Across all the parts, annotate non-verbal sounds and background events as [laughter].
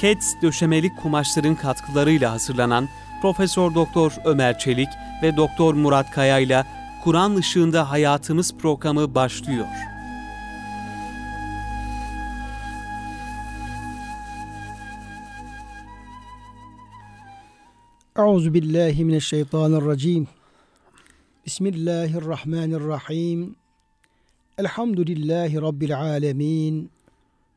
Keds döşemelik kumaşların katkılarıyla hazırlanan Profesör Doktor Ömer Çelik ve Doktor Murat Kaya ile Kur'an ışığında hayatımız programı başlıyor. Euzu billahi mineşşeytanirracim. Bismillahirrahmanirrahim. Elhamdülillahi rabbil alamin.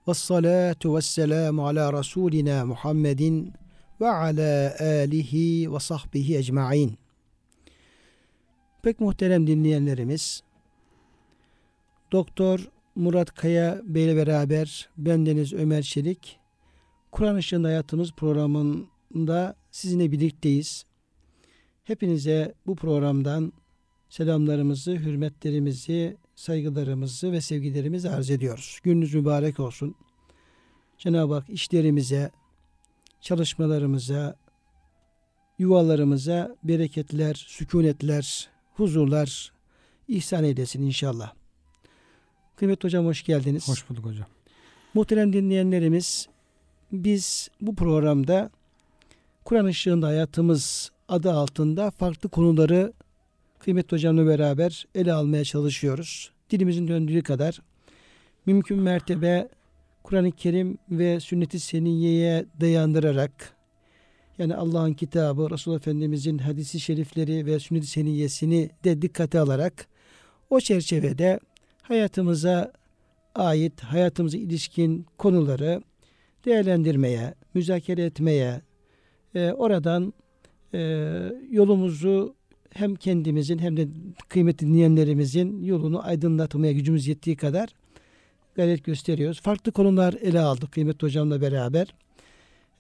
Ves salatu vesselamu ala rasulina Muhammedin ve ala alihi ve sahbihi ecmaîn. Pek muhterem dinleyenlerimiz, Doktor Murat Kaya Bey ile beraber bendeniz Ömer Çelik, Kur'an Işığında Hayatımız programında sizinle birlikteyiz. Hepinize bu programdan selamlarımızı, hürmetlerimizi, saygılarımızı ve sevgilerimizi arz ediyoruz. Gününüz mübarek olsun. Cenab-ı Hak işlerimize, çalışmalarımıza, yuvalarımıza bereketler, sükunetler, huzurlar ihsan eylesin inşallah. Kıymetli hocam hoş geldiniz. Hoş bulduk hocam. Muhterem dinleyenlerimiz biz bu programda Kur'an ışığında hayatımız adı altında farklı konuları kıymetli hocamla beraber ele almaya çalışıyoruz. Dilimizin döndüğü kadar mümkün mertebe Kur'an-ı Kerim ve sünnet-i seniyeye dayandırarak yani Allah'ın kitabı, Resulullah Efendimizin hadisi şerifleri ve sünnet-i seniyesini de dikkate alarak o çerçevede hayatımıza ait, hayatımıza ilişkin konuları değerlendirmeye, müzakere etmeye, e, oradan e, yolumuzu hem kendimizin hem de kıymetli dinleyenlerimizin yolunu aydınlatmaya gücümüz yettiği kadar gayret gösteriyoruz. Farklı konular ele aldık kıymetli hocamla beraber.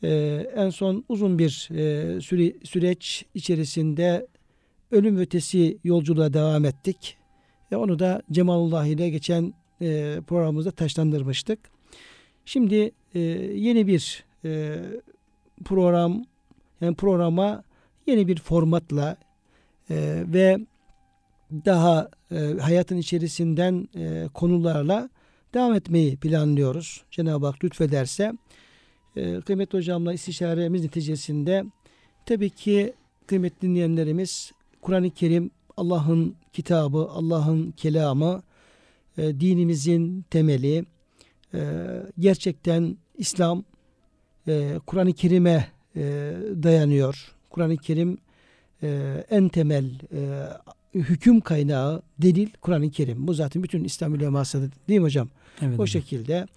Ee, en son uzun bir e, süre, süreç içerisinde ölüm ötesi yolculuğa devam ettik. E, onu da Cemalullah ile geçen e, programımızda taşlandırmıştık. Şimdi e, yeni bir e, program yani programa yeni bir formatla e, ve daha e, hayatın içerisinden e, konularla devam etmeyi planlıyoruz. Cenab-ı Hak lütfederse e, kıymetli hocamla istişaremiz neticesinde tabii ki kıymetli dinleyenlerimiz Kur'an-ı Kerim Allah'ın kitabı, Allah'ın kelamı, e, dinimizin temeli, e, gerçekten İslam e, Kur'an-ı Kerim'e e, dayanıyor. Kur'an-ı Kerim e, en temel e, hüküm kaynağı, delil Kur'an-ı Kerim. Bu zaten bütün İslam uleması değil mi hocam? Evet, o hocam. şekilde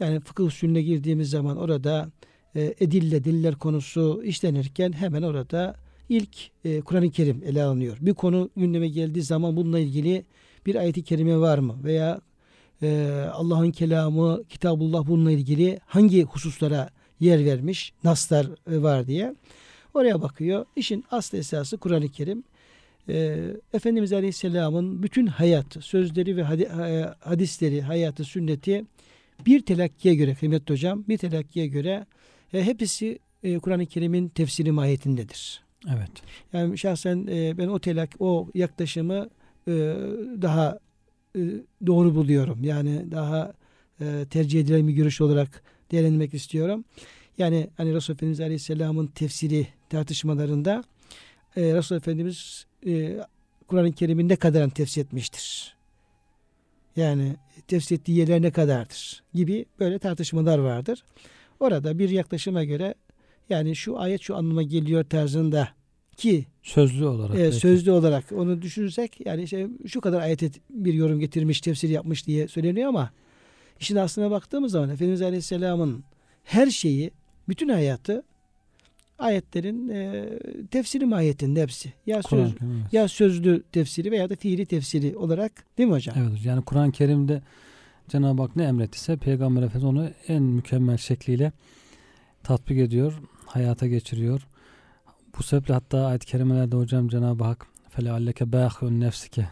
yani fıkıh usulüne girdiğimiz zaman orada e, edille, diller konusu işlenirken hemen orada ilk e, Kur'an-ı Kerim ele alınıyor. Bir konu gündeme geldiği zaman bununla ilgili bir ayet-i kerime var mı? Veya e, Allah'ın kelamı, Kitabullah bununla ilgili hangi hususlara yer vermiş, naslar e, var diye. Oraya bakıyor. İşin aslı esası Kur'an-ı Kerim. E, Efendimiz Aleyhisselam'ın bütün hayatı, sözleri ve e, hadisleri, hayatı, sünneti bir telakkiye göre kıymetli hocam, bir telakkiye göre e, hepsi e, Kur'an-ı Kerim'in tefsiri mahiyetindedir. Evet. Yani şahsen e, ben o telak, o yaklaşımı e, daha e, doğru buluyorum. Yani daha e, tercih edilen bir görüş olarak değerlendirmek istiyorum. Yani hani Resulullah Efendimiz Aleyhisselam'ın tefsiri tartışmalarında e, Resulullah Efendimiz e, Kur'an-ı Kerim'in ne kadarını tefsir etmiştir? Yani tefsir ettiği yerler ne kadardır? Gibi böyle tartışmalar vardır. Orada bir yaklaşıma göre yani şu ayet şu anlama geliyor tarzında ki Sözlü olarak. e, belki. sözlü olarak onu düşünürsek yani işte şu kadar ayete bir yorum getirmiş, tefsir yapmış diye söyleniyor ama işin aslına baktığımız zaman Efendimiz Aleyhisselam'ın her şeyi, bütün hayatı ayetlerin e, tefsiri mahiyetinde hepsi. Ya söz, Kur'an-ı Kerim, evet. ya sözlü tefsiri veya da fiili tefsiri olarak değil mi hocam? Evet hocam. Yani Kur'an-ı Kerim'de Cenab-ı Hak ne emrettiyse Peygamber Efendimiz onu en mükemmel şekliyle tatbik ediyor, hayata geçiriyor. Bu sebeple hatta ayet-i kerimelerde hocam Cenab-ı Hak فَلَعَلَّكَ بَاخِيُنْ nefsike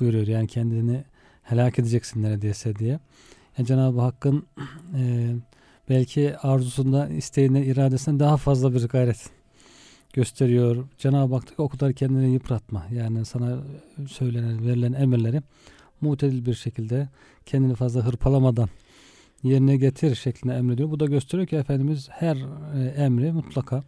buyuruyor. Yani kendini helak edeceksin neredeyse diye. Yani Cenab-ı Hakk'ın e, belki arzusunda, isteğine, iradesine daha fazla bir gayret gösteriyor. Cenab-ı Hak o kadar kendini yıpratma. Yani sana söylenen, verilen emirleri mutedil bir şekilde kendini fazla hırpalamadan yerine getir şeklinde emrediyor. Bu da gösteriyor ki Efendimiz her e, emri mutlaka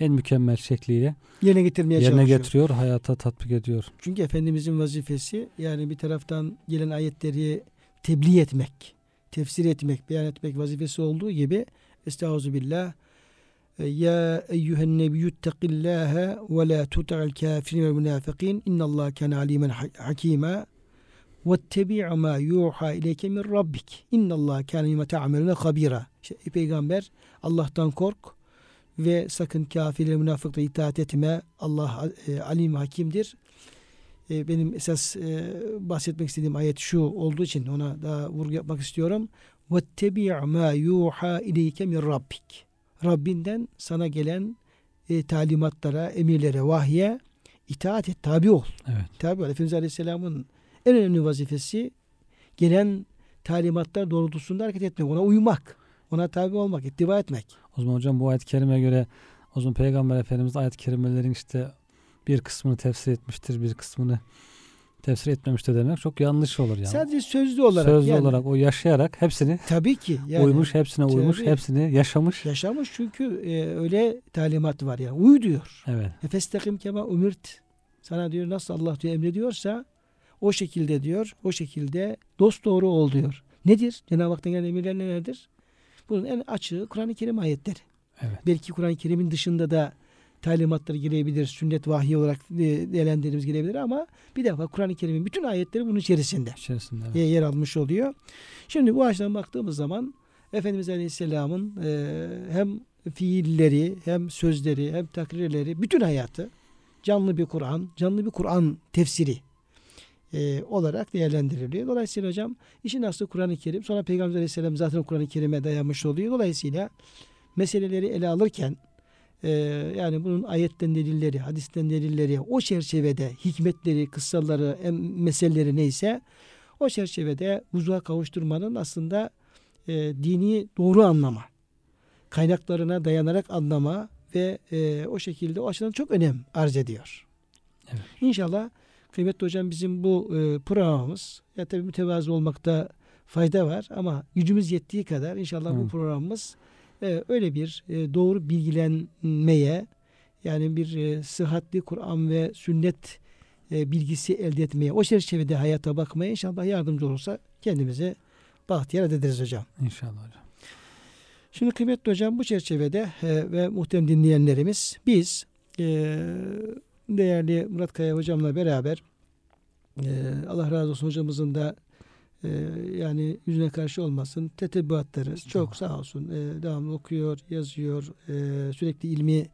en mükemmel şekliyle Yerine getirmeye yerine çalışıyor. getiriyor, hayata tatbik ediyor. Çünkü Efendimizin vazifesi yani bir taraftan gelen ayetleri tebliğ etmek, tefsir etmek, beyan etmek vazifesi olduğu gibi Estağfirullah Ya eyyühen nebiyyüttekillâhe ve la tuta'l kafirin ve münafıkîn innallâhe kâne alîmen hakîmâ vettebi' mâ yuhâ ileyke min rabbik innallâhe kâne bimâ te'amelûne habîrâ işte, Ey Peygamber Allah'tan kork ve sakın kafirlere münafıklara itaat etme. Allah e, alim hakimdir. E, benim esas e, bahsetmek istediğim ayet şu olduğu için ona daha vurgu yapmak istiyorum. وَاتَّبِعْ مَا يُوحَى اِلَيْكَ مِنْ Rabbik. Rabbinden sana gelen e, talimatlara, emirlere, vahye itaat et, tabi ol. Evet. Tabi ol. Efendimiz Aleyhisselam'ın en önemli vazifesi gelen talimatlar doğrultusunda hareket etmek, ona uymak, ona tabi olmak, ittiba etmek. O zaman hocam bu ayet-i kerimeye göre o zaman Peygamber Efendimiz ayet-i kerimelerin işte bir kısmını tefsir etmiştir, bir kısmını tefsir etmemiştir demek çok yanlış olur yani. Sadece sözlü olarak. Sözlü yani, olarak o yaşayarak hepsini Tabii ki. Yani, uymuş, hepsine uymuş, tabii. hepsini yaşamış. Yaşamış çünkü e, öyle talimat var yani. Uy diyor. Evet. Nefestekim kema umirt. Sana diyor nasıl Allah diyor emrediyorsa o şekilde diyor. O şekilde dost doğru ol diyor. Nedir? Cenab-ı Hak'tan gelen emirler nelerdir? Bunun en açığı Kur'an-ı Kerim ayetleri. Evet. Belki Kur'an-ı Kerim'in dışında da talimatları girebilir. Sünnet vahiy olarak e, değerlendirdiğimiz girebilir ama bir defa Kur'an-ı Kerim'in bütün ayetleri bunun içerisinde İçerisinde. evet. e, yer almış oluyor. Şimdi bu açıdan baktığımız zaman Efendimiz Aleyhisselam'ın e, hem fiilleri hem sözleri hem takrirleri bütün hayatı canlı bir Kur'an, canlı bir Kur'an tefsiri e, olarak değerlendiriliyor. Dolayısıyla hocam işin aslı Kur'an-ı Kerim. Sonra Peygamber Aleyhisselam zaten Kur'an-ı Kerim'e dayanmış oluyor. Dolayısıyla meseleleri ele alırken e, yani bunun ayetten delilleri, hadisten delilleri, o çerçevede hikmetleri, kıssaları, em, meseleleri neyse o çerçevede vuzuğa kavuşturmanın aslında e, dini doğru anlama, kaynaklarına dayanarak anlama ve e, o şekilde o açıdan çok önem arz ediyor. Evet. İnşallah kıymetli hocam bizim bu e, programımız ya tabii mütevazı olmakta fayda var ama gücümüz yettiği kadar inşallah bu Hı. programımız e, öyle bir e, doğru bilgilenmeye yani bir e, sıhhatli Kur'an ve sünnet e, bilgisi elde etmeye, o çerçevede hayata bakmaya inşallah yardımcı olursa kendimize bahtiyar ederiz hocam. İnşallah hocam. Şimdi kıymetli hocam bu çerçevede e, ve muhterem dinleyenlerimiz biz e, değerli Murat Kaya hocamla beraber e, Allah razı olsun hocamızın da e, yani yüzüne karşı olmasın tetebbuatları çok sağ olsun e, devamlı okuyor, yazıyor e, sürekli ilmi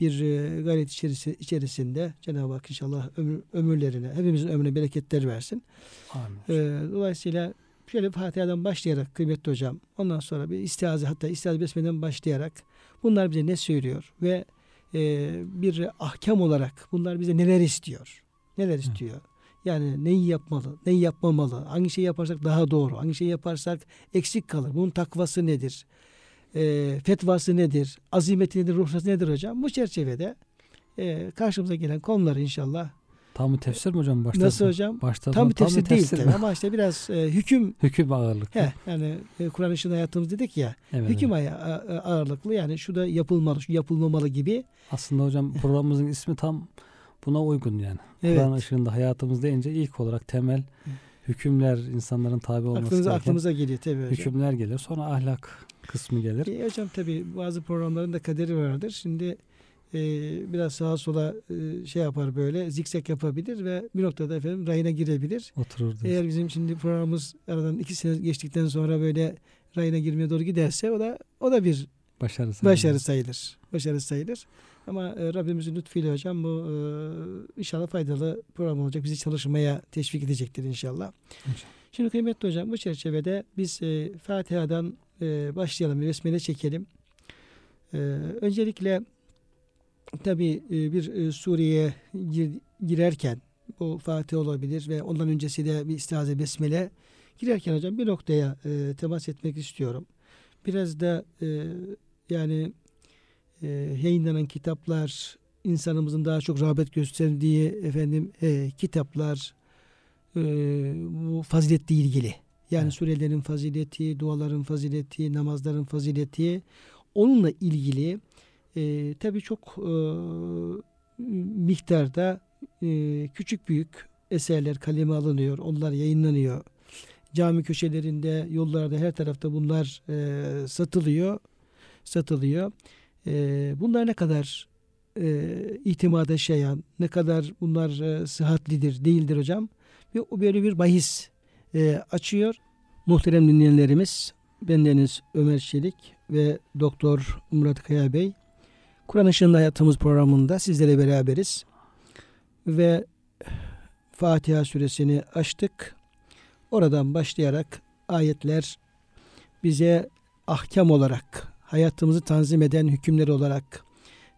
bir e, gayret içerisi, içerisinde Cenab-ı Hak inşallah ömür, ömürlerine hepimizin ömrüne bereketler versin. Amin. Ee, dolayısıyla şöyle Fatiha'dan başlayarak kıymetli hocam ondan sonra bir istiaze hatta istiaze besmeden başlayarak bunlar bize ne söylüyor ve e, bir ahkam olarak bunlar bize neler istiyor? Neler istiyor? Yani neyi yapmalı, neyi yapmamalı, hangi şeyi yaparsak daha doğru, hangi şeyi yaparsak eksik kalır. Bunun takvası nedir? E, fetvası nedir? Azimeti nedir? Ruhsatı nedir hocam? Bu çerçevede e, karşımıza gelen konuları inşallah Tam bir tefsir mi hocam? Başta nasıl hocam? Başta Tam bir tefsir değil mi? tabii ama işte biraz e, hüküm Hüküm ağırlıklı. He, yani e, Kur'an ışığında hayatımız dedik ya. Evet, hüküm evet. ağırlıklı yani şu da yapılmalı, şu yapılmamalı gibi. Aslında hocam programımızın ismi tam buna uygun yani. Evet. Kur'an ışığında hayatımız deyince ilk olarak temel hükümler insanların tabi olması Aklınıza, gereken aklımıza geliyor tabii hocam. hükümler gelir. Sonra ahlak kısmı gelir. E, hocam tabii bazı programların da kaderi vardır. Şimdi e, biraz sağa sola e, şey yapar böyle zikzak yapabilir ve bir noktada efendim rayına girebilir. Otururdu. Eğer bizim şimdi programımız aradan iki sene geçtikten sonra böyle rayına girmeye doğru giderse o da o da bir Başarı sayılır. Başarı sayılır. Başarı sayılır. Ama e, Rabbimizin lütfuyla hocam bu e, inşallah faydalı program olacak. Bizi çalışmaya teşvik edecektir inşallah. İnşallah. Şimdi kıymetli hocam bu çerçevede biz e, Fatiha'dan e, başlayalım. Bir besmele çekelim. E, öncelikle tabi bir e, Suriye'ye gir- girerken bu Fatiha olabilir ve ondan öncesi de bir istiaze besmele girerken hocam bir noktaya e, temas etmek istiyorum. Biraz da e, yani e, yayınlanan kitaplar insanımızın daha çok rağbet gösterdiği efendim e, kitaplar e, bu faziletle ilgili Yani Evet. surelerin fazileti, duaların fazileti, namazların fazileti onunla ilgili e, tabii çok e, miktarda e, küçük büyük eserler kaleme alınıyor. Onlar yayınlanıyor. Cami köşelerinde, yollarda her tarafta bunlar e, satılıyor. Satılıyor. E, bunlar ne kadar e, itimada şayan, ne kadar bunlar e, sıhhatlidir, değildir hocam. Ve o böyle bir bahis e, açıyor. Muhterem dinleyenlerimiz, bendeniz Ömer Çelik ve Doktor Murat Kaya Bey. Kur'an Işığında Hayatımız programında sizlere beraberiz. Ve Fatiha suresini açtık. Oradan başlayarak ayetler bize ahkam olarak, hayatımızı tanzim eden hükümler olarak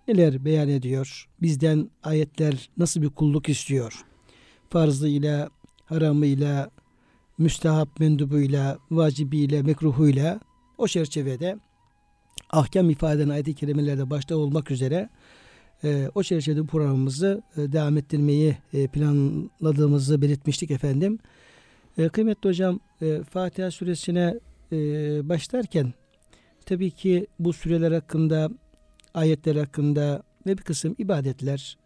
neler beyan ediyor? Bizden ayetler nasıl bir kulluk istiyor? Farzıyla, haramıyla, müstehap mendubuyla, vacibiyle, mekruhuyla o çerçevede ahkam ifade eden ayet-i kerimelerde başta olmak üzere e, o çerçevede programımızı e, devam ettirmeyi e, planladığımızı belirtmiştik efendim. E, kıymetli hocam e, Fatiha suresine başlarken tabii ki bu süreler hakkında ayetler hakkında ve bir kısım ibadetler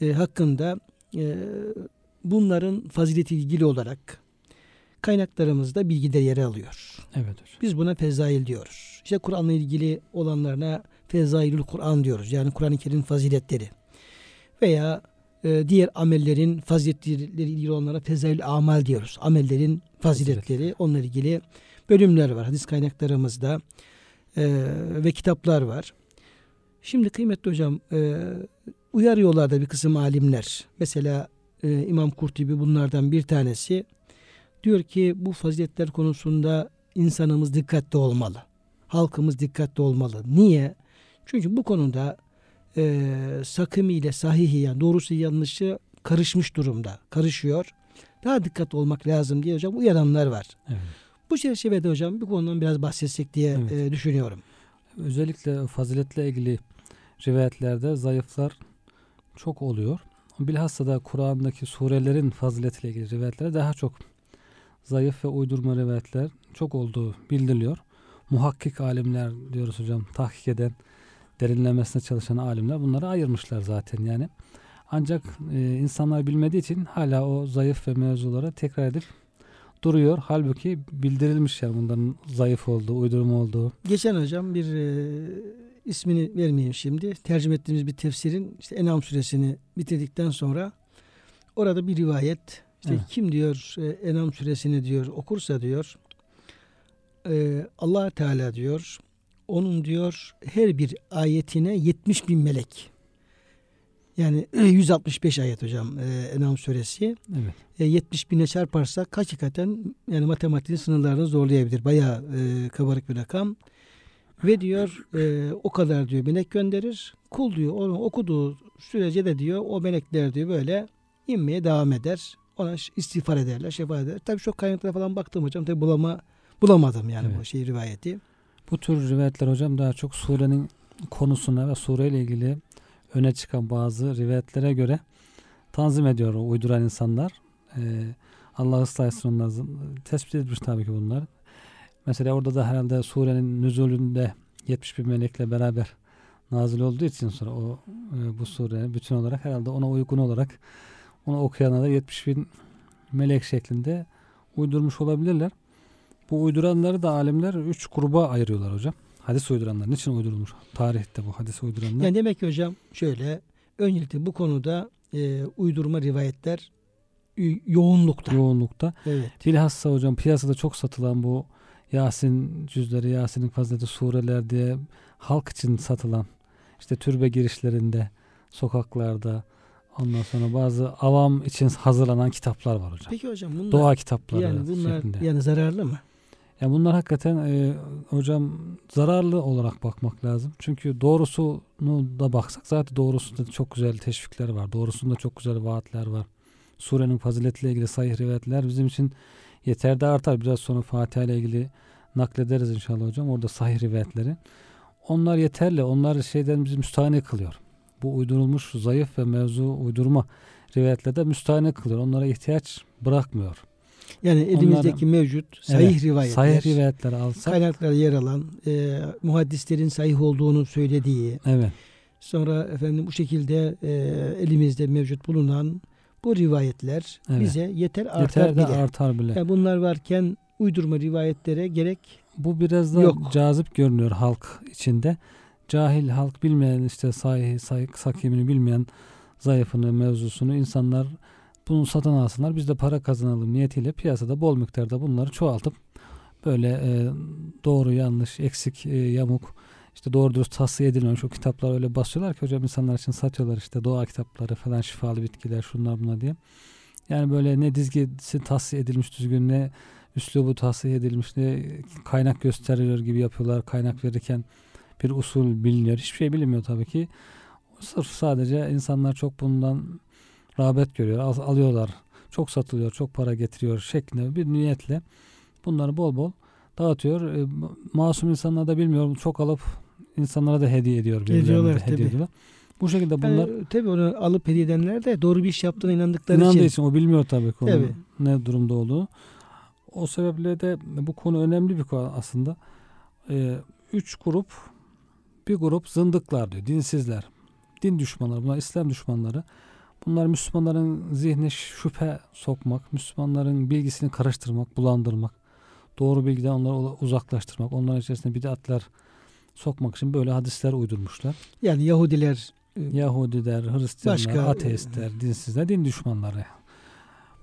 e, hakkında e, bunların fazileti ilgili olarak kaynaklarımızda bilgiler yer alıyor. Evet hocam. Biz buna fezail diyoruz. İşte Kur'an'la ilgili olanlarına fezailül Kur'an diyoruz. Yani Kur'an-ı Kerim'in faziletleri. Veya e, diğer amellerin faziletleri ilgili olanlara fezailül amal diyoruz. Amellerin faziletleri, onunla ilgili bölümler var. Hadis kaynaklarımızda e, ve kitaplar var. Şimdi kıymetli hocam e, uyarıyorlar da bir kısım alimler. Mesela e, İmam Kurtubi bunlardan bir tanesi. Diyor ki bu faziletler konusunda insanımız dikkatli olmalı. Halkımız dikkatli olmalı. Niye? Çünkü bu konuda e, sakımı ile sahihi yani doğrusu yanlışı karışmış durumda. Karışıyor. Daha dikkatli olmak lazım diye hocam uyaranlar var. Evet. Bu çerçevede hocam bir konudan biraz bahsetsek diye Evet. e, düşünüyorum. Özellikle faziletle ilgili rivayetlerde zayıflar çok oluyor. Bilhassa da Kur'an'daki surelerin faziletiyle ilgili rivayetlere daha çok zayıf ve uydurma rivayetler çok olduğu bildiriliyor. Muhakkik alimler diyoruz hocam, tahkik eden, derinlemesine çalışan alimler bunları ayırmışlar zaten yani. Ancak e, insanlar bilmediği için hala o zayıf ve mevzuları tekrar edip duruyor. Halbuki bildirilmiş yani bunların zayıf olduğu, uydurma olduğu. Geçen hocam bir e, ismini vermeyeyim şimdi. Tercüme ettiğimiz bir tefsirin işte Enam suresini bitirdikten sonra orada bir rivayet işte Evet. kim diyor e, Enam suresini diyor okursa diyor e, allah Teala diyor onun diyor her bir ayetine 70 bin melek yani [clears throat] 165 ayet hocam e, Enam suresi Evet. e, 70 bine çarparsak hakikaten yani matematiğin sınırlarını zorlayabilir. Bayağı e, kabarık bir rakam. Ve diyor e, o kadar diyor melek gönderir. Kul diyor onu okuduğu sürece de diyor o melekler diyor böyle inmeye devam eder. Ona istiğfar ederler, şefaat eder. Tabii çok kaynaklara falan baktım hocam. Tabii bulama, bulamadım yani bu Evet. şey rivayeti. Bu tür rivayetler hocam daha çok surenin konusuna ve sureyle ilgili öne çıkan bazı rivayetlere göre tanzim ediyor uyduran insanlar. Ee, Allah ıslah onları tespit edilmiş tabii ki bunlar. Mesela orada da herhalde surenin nüzulünde 70 bin melekle beraber nazil olduğu için sonra o e, bu sure bütün olarak herhalde ona uygun olarak onu okuyana da 70 bin melek şeklinde uydurmuş olabilirler. Bu uyduranları da alimler üç gruba ayırıyorlar hocam. Hadis uyduranlar. Niçin uydurulmuş? Tarihte bu hadis uyduranlar. Yani demek ki hocam şöyle öncelikle bu konuda e, uydurma rivayetler yoğunlukta. yoğunlukta. Evet. Bilhassa hocam piyasada çok satılan bu Yasin cüzleri, Yasin'in fazileti sureler diye halk için satılan işte türbe girişlerinde, sokaklarda ondan sonra bazı avam için hazırlanan kitaplar var hocam. Peki hocam bunlar Doğa kitapları yani bunlar şeklinde. yani zararlı mı? Ya bunlar hakikaten e, hocam zararlı olarak bakmak lazım. Çünkü doğrusunu da baksak zaten doğrusunda çok güzel teşvikler var. Doğrusunda çok güzel vaatler var. Surenin faziletiyle ilgili sahih rivayetler bizim için yeter de artar. Biraz sonra Fatiha ile ilgili naklederiz inşallah hocam. Orada sahih rivayetleri. Onlar yeterli. Onlar şeyden bizi müstahane kılıyor. Bu uydurulmuş zayıf ve mevzu uydurma rivayetlerde müstahane kılıyor. Onlara ihtiyaç bırakmıyor. Yani elimizdeki mevcut sahih Evet, rivayetler, Sahih rivayetleri alsak. kaynaklarda yer alan e, muhaddislerin sahih olduğunu söylediği, Evet. sonra efendim bu şekilde e, elimizde mevcut bulunan bu rivayetler Evet. bize yeter artar Yeter de bile. artar bile. Yani bunlar varken uydurma rivayetlere gerek Bu biraz da Yok. cazip görünüyor halk içinde. Cahil halk bilmeyen işte sahih, sahih sakimini bilmeyen zayıfını, mevzusunu insanlar bunu satın alsınlar. Biz de para kazanalım niyetiyle piyasada bol miktarda bunları çoğaltıp böyle e, doğru yanlış, eksik, e, yamuk işte doğru dürüst tahsiye edilmemiş o kitaplar öyle basıyorlar ki hocam insanlar için satıyorlar işte doğa kitapları falan şifalı bitkiler şunlar bunlar diye. Yani böyle ne dizgisi tahsiye edilmiş düzgün ne üslubu tahsiye edilmiş ne kaynak gösteriyor gibi yapıyorlar. Kaynak verirken bir usul biliniyor. Hiçbir şey bilinmiyor tabii ki. Sırf sadece insanlar çok bundan rağbet görüyor. al- alıyorlar. Çok satılıyor, çok para getiriyor şeklinde bir niyetle bunları bol bol dağıtıyor. E, ma- masum insanlar da bilmiyor. Çok alıp insanlara da hediye ediyor. Ediyorlar, hediye tabii. ediyorlar. Bu şekilde bunlar yani, tabii onu alıp hediye edenler de doğru bir iş yaptığına inandıkları İnandığı için. için o bilmiyor tabii ki onun Tabii. ne durumda olduğunu. O sebeple de bu konu önemli bir konu aslında. Ee, üç grup bir grup zındıklar diyor, dinsizler, din düşmanları, bunlar İslam düşmanları. Bunlar Müslümanların zihne şüphe sokmak, Müslümanların bilgisini karıştırmak, bulandırmak, doğru bilgiden onları uzaklaştırmak, onların içerisine bid'atlar sokmak için böyle hadisler uydurmuşlar. Yani Yahudiler e, Yahudiler, Hristiyanlar, Başka- ateistler, dinsizler, din düşmanları.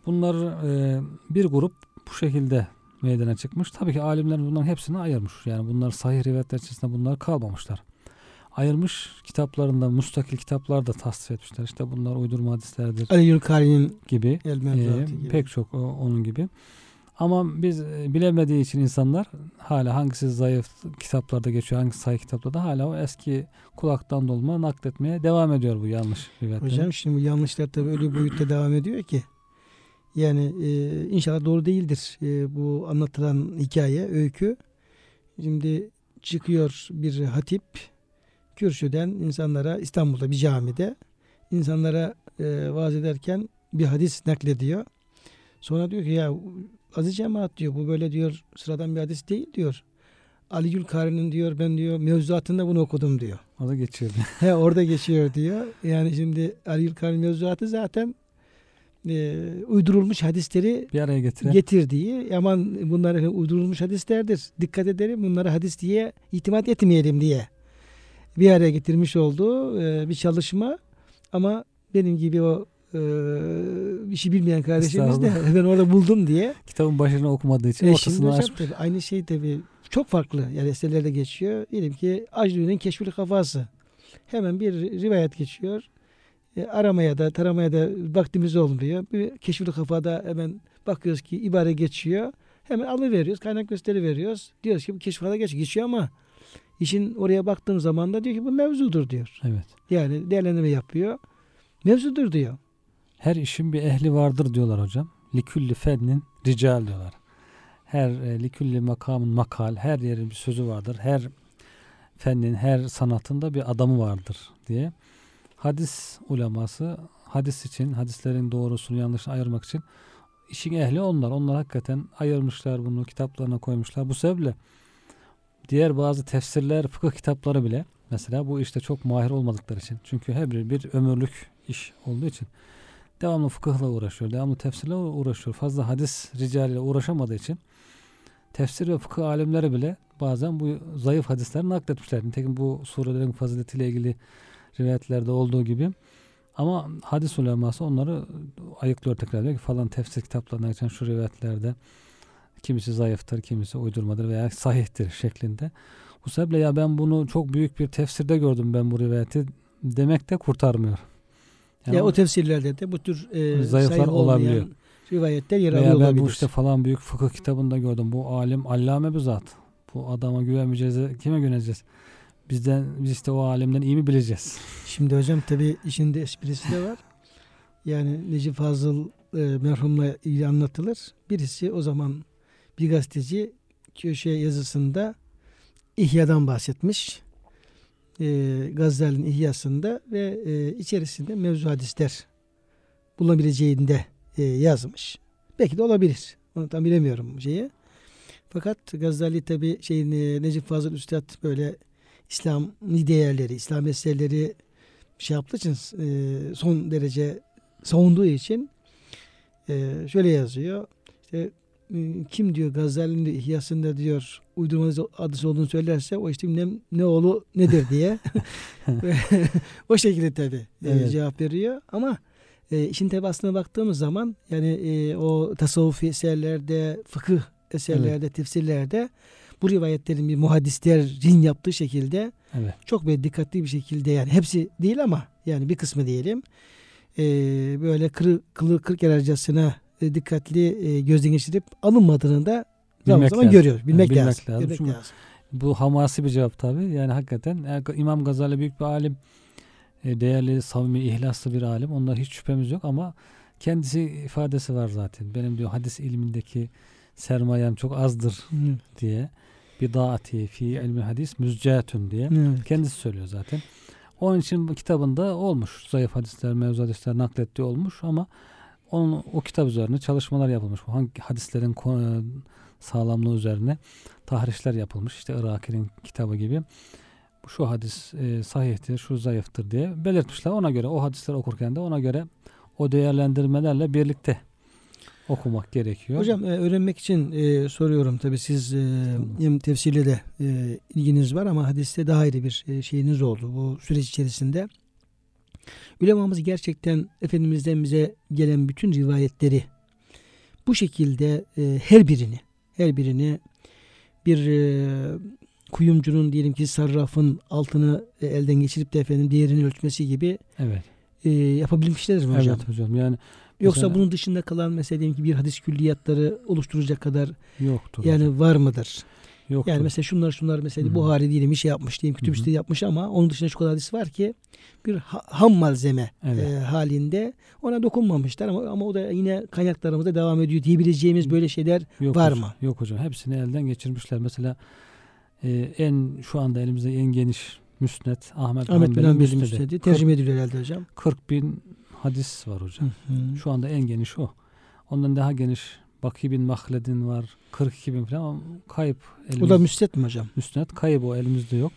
Bunlar e, bir grup bu şekilde meydana çıkmış. Tabii ki alimler bunların hepsini ayırmış. Yani bunlar sahih rivayetler içerisinde bunlar kalmamışlar. Ayırmış kitaplarında, mustakil kitaplar da tasdif etmişler. İşte bunlar uydurma hadislerdir Ali Yülkari'nin gibi. El E, gibi. pek çok o- onun gibi. Ama biz e, bilemediği için insanlar hala hangisi zayıf kitaplarda geçiyor, hangisi sahih kitaplarda hala o eski kulaktan dolma nakletmeye devam ediyor bu yanlış rivayetleri. Hocam şimdi bu yanlışlar tabii öyle boyutta devam ediyor ki. Yani e, inşallah doğru değildir e, bu anlatılan hikaye, öykü. Şimdi çıkıyor bir hatip kürsüden insanlara İstanbul'da bir camide insanlara e, vaaz ederken bir hadis naklediyor. Sonra diyor ki ya aziz cemaat diyor bu böyle diyor sıradan bir hadis değil diyor. Ali Gülkari'nin diyor ben diyor mevzuatında bunu okudum diyor. O da geçiyor. [laughs] He orada geçiyor diyor. Yani şimdi Ali Yılkan mevzuatı zaten e, uydurulmuş hadisleri Bir araya getiren getirdiği aman bunlar uydurulmuş hadislerdir. Dikkat edelim bunları hadis diye itimat etmeyelim diye bir araya getirmiş olduğu e, bir çalışma ama benim gibi o e, şey bilmeyen kardeşimiz de [laughs] ben orada buldum diye. kitabın başını okumadığı için E ortasını açmış. tabii aynı şey tabii çok farklı yani eserlerde geçiyor. Diyelim ki Aclü'nün Keşfül Kafası. Hemen bir rivayet geçiyor. E, aramaya da taramaya da vaktimiz olmuyor. Bir Keşfül Kafada hemen bakıyoruz ki ibare geçiyor. Hemen alıveriyoruz. Kaynak gösteri veriyoruz. Diyoruz ki bu Keşfül Kafada geç, geçiyor ama işin oraya baktığım zaman da diyor ki bu mevzudur diyor. Evet. Yani değerlendirme yapıyor. Mevzudur diyor. Her işin bir ehli vardır diyorlar hocam. Likülli fennin rical diyorlar. Her e, likülli makamın makal, her yerin bir sözü vardır. Her fennin, her sanatında bir adamı vardır diye. Hadis uleması hadis için, hadislerin doğrusunu yanlışını ayırmak için işin ehli onlar. Onlar hakikaten ayırmışlar bunu, kitaplarına koymuşlar. Bu sebeple diğer bazı tefsirler, fıkıh kitapları bile mesela bu işte çok mahir olmadıkları için. Çünkü her biri bir ömürlük iş olduğu için devamlı fıkıhla uğraşıyor, devamlı tefsirle uğraşıyor. Fazla hadis ricaliyle uğraşamadığı için tefsir ve fıkıh alimleri bile bazen bu zayıf hadisleri nakletmişler. Nitekim bu surelerin faziletiyle ilgili rivayetlerde olduğu gibi. Ama hadis uleması onları ayıklıyor tekrar diyor ki falan tefsir kitaplarına geçen şu rivayetlerde kimisi zayıftır, kimisi uydurmadır veya sahihtir şeklinde. Bu sebeple ya ben bunu çok büyük bir tefsirde gördüm ben bu rivayeti demek de kurtarmıyor. Yani ya o- o tefsirlerde de bu tür e, Zayıflar olabiliyor. rivayetler yer alıyor ben olabilir. bu işte falan büyük fıkıh kitabında gördüm. Bu alim allame bir zat. Bu adama güvenmeyeceğiz. Kime güveneceğiz? Bizden biz işte o alimden iyi mi bileceğiz? Şimdi hocam tabi işin de esprisi de var. Yani Necip Fazıl e, merhumla ilgili anlatılır. Birisi o zaman bir gazeteci köşe yazısında İhya'dan bahsetmiş. E, Gazali'nin İhya'sında ve e, içerisinde mevzu hadisler bulunabileceğinde e, yazmış. Belki de olabilir. Onu tam bilemiyorum şeyi. Fakat Gazali tabi şeyin e, Necip Fazıl Üstad böyle İslami değerleri, İslam meseleleri şey yaptığı için e, son derece savunduğu için e, şöyle yazıyor. İşte kim diyor Gazali'nin İhyasında diyor uydurmanız adısı olduğunu söylerse o işte ne, ne oğlu nedir diye [laughs] [laughs] o şekilde tabi Evet. cevap veriyor ama e, işin tabi aslına baktığımız zaman yani e, o tasavvufi eserlerde fıkıh eserlerde tefsirlerde bu rivayetlerin bir muhaddislerin yaptığı şekilde Evet. çok böyle dikkatli bir şekilde yani hepsi değil ama yani bir kısmı diyelim e, böyle kırı, kılı kırk yararcasına e, dikkatli e, gözden geçirip alınmadığını da zaman Bilmek zaman lazım. görüyoruz. Bilmek, Yani bilmek lazım. lazım. Bilmek Çünkü lazım. Bu hamasi bir cevap tabi. Yani hakikaten İmam Gazali büyük bir alim, e, değerli, samimi, ihlaslı bir alim. Onda hiç şüphemiz yok ama kendisi ifadesi var zaten. Benim diyor hadis ilmindeki sermayem çok azdır Evet. diye. Bidaati fi ilmi hadis müzcatun diye. Evet. Kendisi söylüyor zaten. Onun için bu kitabında olmuş. Zayıf hadisler, mevzu hadisler naklettiği olmuş ama onun, o kitap üzerine çalışmalar yapılmış. Hangi hadislerin ko- sağlamlığı üzerine tahrişler yapılmış. İşte Iraki'nin kitabı gibi. Bu şu hadis e, sahihtir, şu zayıftır diye belirtmişler. Ona göre o hadisleri okurken de ona göre o değerlendirmelerle birlikte okumak gerekiyor. Hocam e, öğrenmek için e, soruyorum tabi siz e, hem tefsirle de e, ilginiz var ama hadiste daha ayrı bir e, şeyiniz oldu bu süreç içerisinde. Ulemamız gerçekten Efendimiz'den bize gelen bütün rivayetleri bu şekilde e, her birini her birini bir e, kuyumcunun diyelim ki sarrafın altını e, elden geçirip de efendim değerini ölçmesi gibi evet. e, yapabilmişlerdir mi hocam? Evet hocam. Yani Yoksa Mesela- bunun dışında kalan mesela diyelim ki bir hadis külliyatları oluşturacak kadar yoktur. hocam. yani var mıdır? Yoktur. Yani mesela şunlar şunlar mesela Hı. Buhari diyelim bir şey yapmış diyelim kütüb site yapmış ama onun dışında şu kadar hadis var ki bir ha- ham malzeme Evet. e, halinde ona dokunmamışlar ama ama o da yine kaynaklarımızda devam ediyor diyebileceğimiz böyle şeyler Yok Var hocam, mı? Yok hocam. Hepsini elden geçirmişler. Mesela e, en şu anda elimizde en geniş müsnet Ahmet, Ahmet bin Hanbel'in müsnedi. müstedi 40, tercüme ediliyor herhalde hocam. 40 bin hadis var hocam. Hı hı. Şu anda en geniş o. Ondan daha geniş Baki bin Mahled'in var. 42 bin falan ama kayıp. O da Elimiz, müstet mi hocam? müsned kayıp o elimizde yok.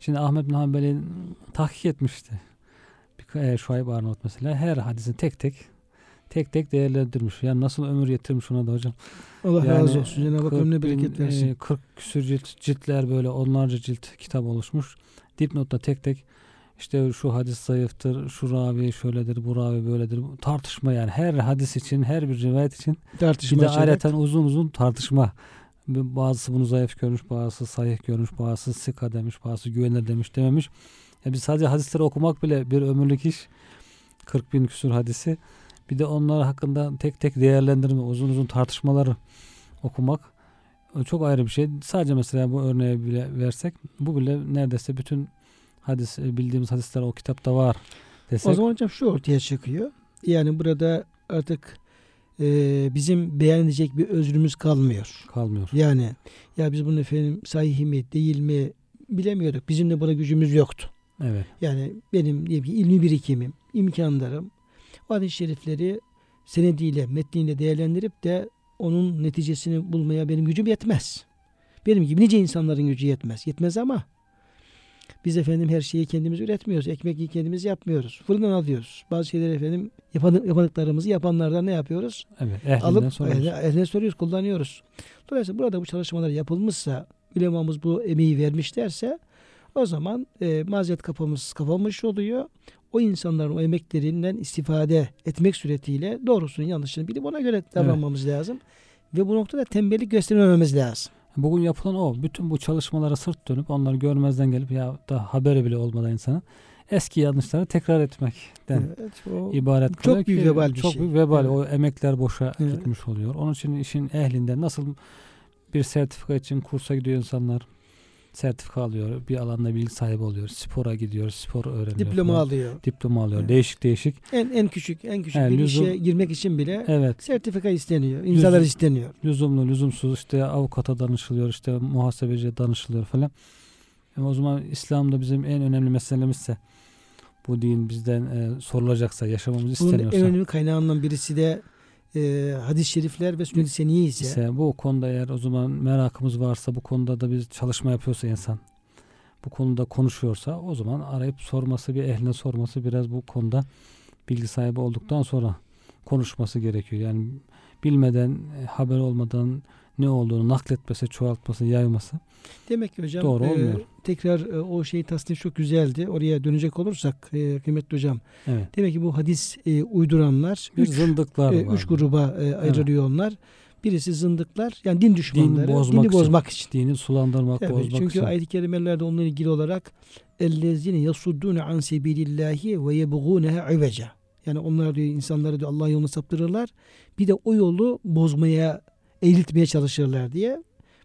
Şimdi Ahmet bin Hanbel'in tahkik etmişti. Bir, e, Şuayb Arnavut mesela her hadisini tek tek tek tek değerlendirmiş. Yani nasıl ömür yetirmiş ona da hocam. Allah Yani razı olsun. Cenab-ı Hak 40 ömrüne bereket versin. e, 40 küsür cilt, ciltler böyle onlarca cilt kitap oluşmuş. Dipnotta tek tek işte şu hadis zayıftır, şu ravi şöyledir, bu ravi böyledir. Tartışma yani her hadis için, her bir rivayet için Tartışma bir de ayrıca uzun uzun tartışma. Bazısı bunu zayıf görmüş, bazısı sahih görmüş, bazısı sika demiş, bazısı güvenilir demiş dememiş. Ya biz sadece hadisleri okumak bile bir ömürlük iş. 40 bin küsur hadisi. Bir de onlar hakkında tek tek değerlendirme, uzun uzun tartışmaları okumak o çok ayrı bir şey. Sadece mesela bu örneği bile versek bu bile neredeyse bütün hadis bildiğimiz hadisler o kitapta var desek. O zaman hocam şu ortaya çıkıyor. Yani burada artık e, bizim beğenecek bir özrümüz kalmıyor. kalmıyor. Yani ya biz bunun efendim sahih mi değil mi bilemiyorduk. Bizim de buna gücümüz yoktu. Evet. Yani benim diyelim ki ilmi birikimim, imkanlarım o hadis-i şerifleri senediyle, metniyle değerlendirip de onun neticesini bulmaya benim gücüm yetmez. Benim gibi nice insanların gücü yetmez. Yetmez ama biz efendim her şeyi kendimiz üretmiyoruz. Ekmeği kendimiz yapmıyoruz. Fırından alıyoruz. Bazı şeyleri efendim yapan, yapamadıklarımızı yapanlardan ne yapıyoruz? Evet. Ehlinden alıp soruyoruz. eline soruyoruz, kullanıyoruz. Dolayısıyla burada bu çalışmalar yapılmışsa, ulemamız bu emeği vermişlerse o zaman e, mazeret kapımız kapanmış oluyor. O insanların o emeklerinden istifade etmek suretiyle doğrusunu yanlışını bilip ona göre davranmamız lazım. Ve bu noktada tembellik göstermememiz lazım. Bugün yapılan o. Bütün bu çalışmalara sırt dönüp onları görmezden gelip ya da haberi bile olmadan insanın eski yanlışları tekrar etmekten Evet, o ibaret çok kalıyor büyük vebal bir çok şey. büyük vebal. Evet. O emekler boşa Evet. gitmiş oluyor. Onun için işin ehlinden nasıl bir sertifika için kursa gidiyor insanlar sertifika alıyor. Bir alanda bilgi sahibi oluyor. Spora gidiyor. Spor öğreniyor. diploma falan. alıyor. Diploma alıyor. Evet. Değişik değişik. En en küçük en küçük Yani bir lüzum- işe girmek için bile Evet. sertifika isteniyor. imzalar Lüzum- isteniyor. lüzumlu lüzumsuz işte avukata danışılıyor işte muhasebeciye danışılıyor falan. Ama o zaman İslam'da bizim en önemli meselemizse bu din bizden e, sorulacaksa yaşamamız Bunun isteniyorsa en önemli kaynağından birisi de e, hadis-i şerifler ve sünnet-i seniye ise, ise bu konuda eğer o zaman merakımız varsa bu konuda da bir çalışma yapıyorsa insan bu konuda konuşuyorsa o zaman arayıp sorması bir ehline sorması biraz bu konuda bilgi sahibi olduktan sonra konuşması gerekiyor. Yani bilmeden e, haber olmadan ne olduğunu nakletmesi, çoğaltması, yayması demek ki hocam Doğru e, olmuyor. tekrar e, o şeyi tasnif çok güzeldi. Oraya dönecek olursak e, kıymetli hocam evet. demek ki bu hadis e, uyduranlar Bir üç, zındıklar e, üç gruba e, ayrılıyor onlar. Birisi zındıklar yani din düşmanları, bozmak dini için. bozmak için. Dini sulandırmak, Tabii, bozmak çünkü için. ayet-i kerimelerde onunla ilgili olarak ellezine yasuddune an sebilillahi ve yebğuneha iveca. Yani onlar diyor insanları diyor Allah yolunu saptırırlar. Bir de o yolu bozmaya, eğiltmeye çalışırlar diye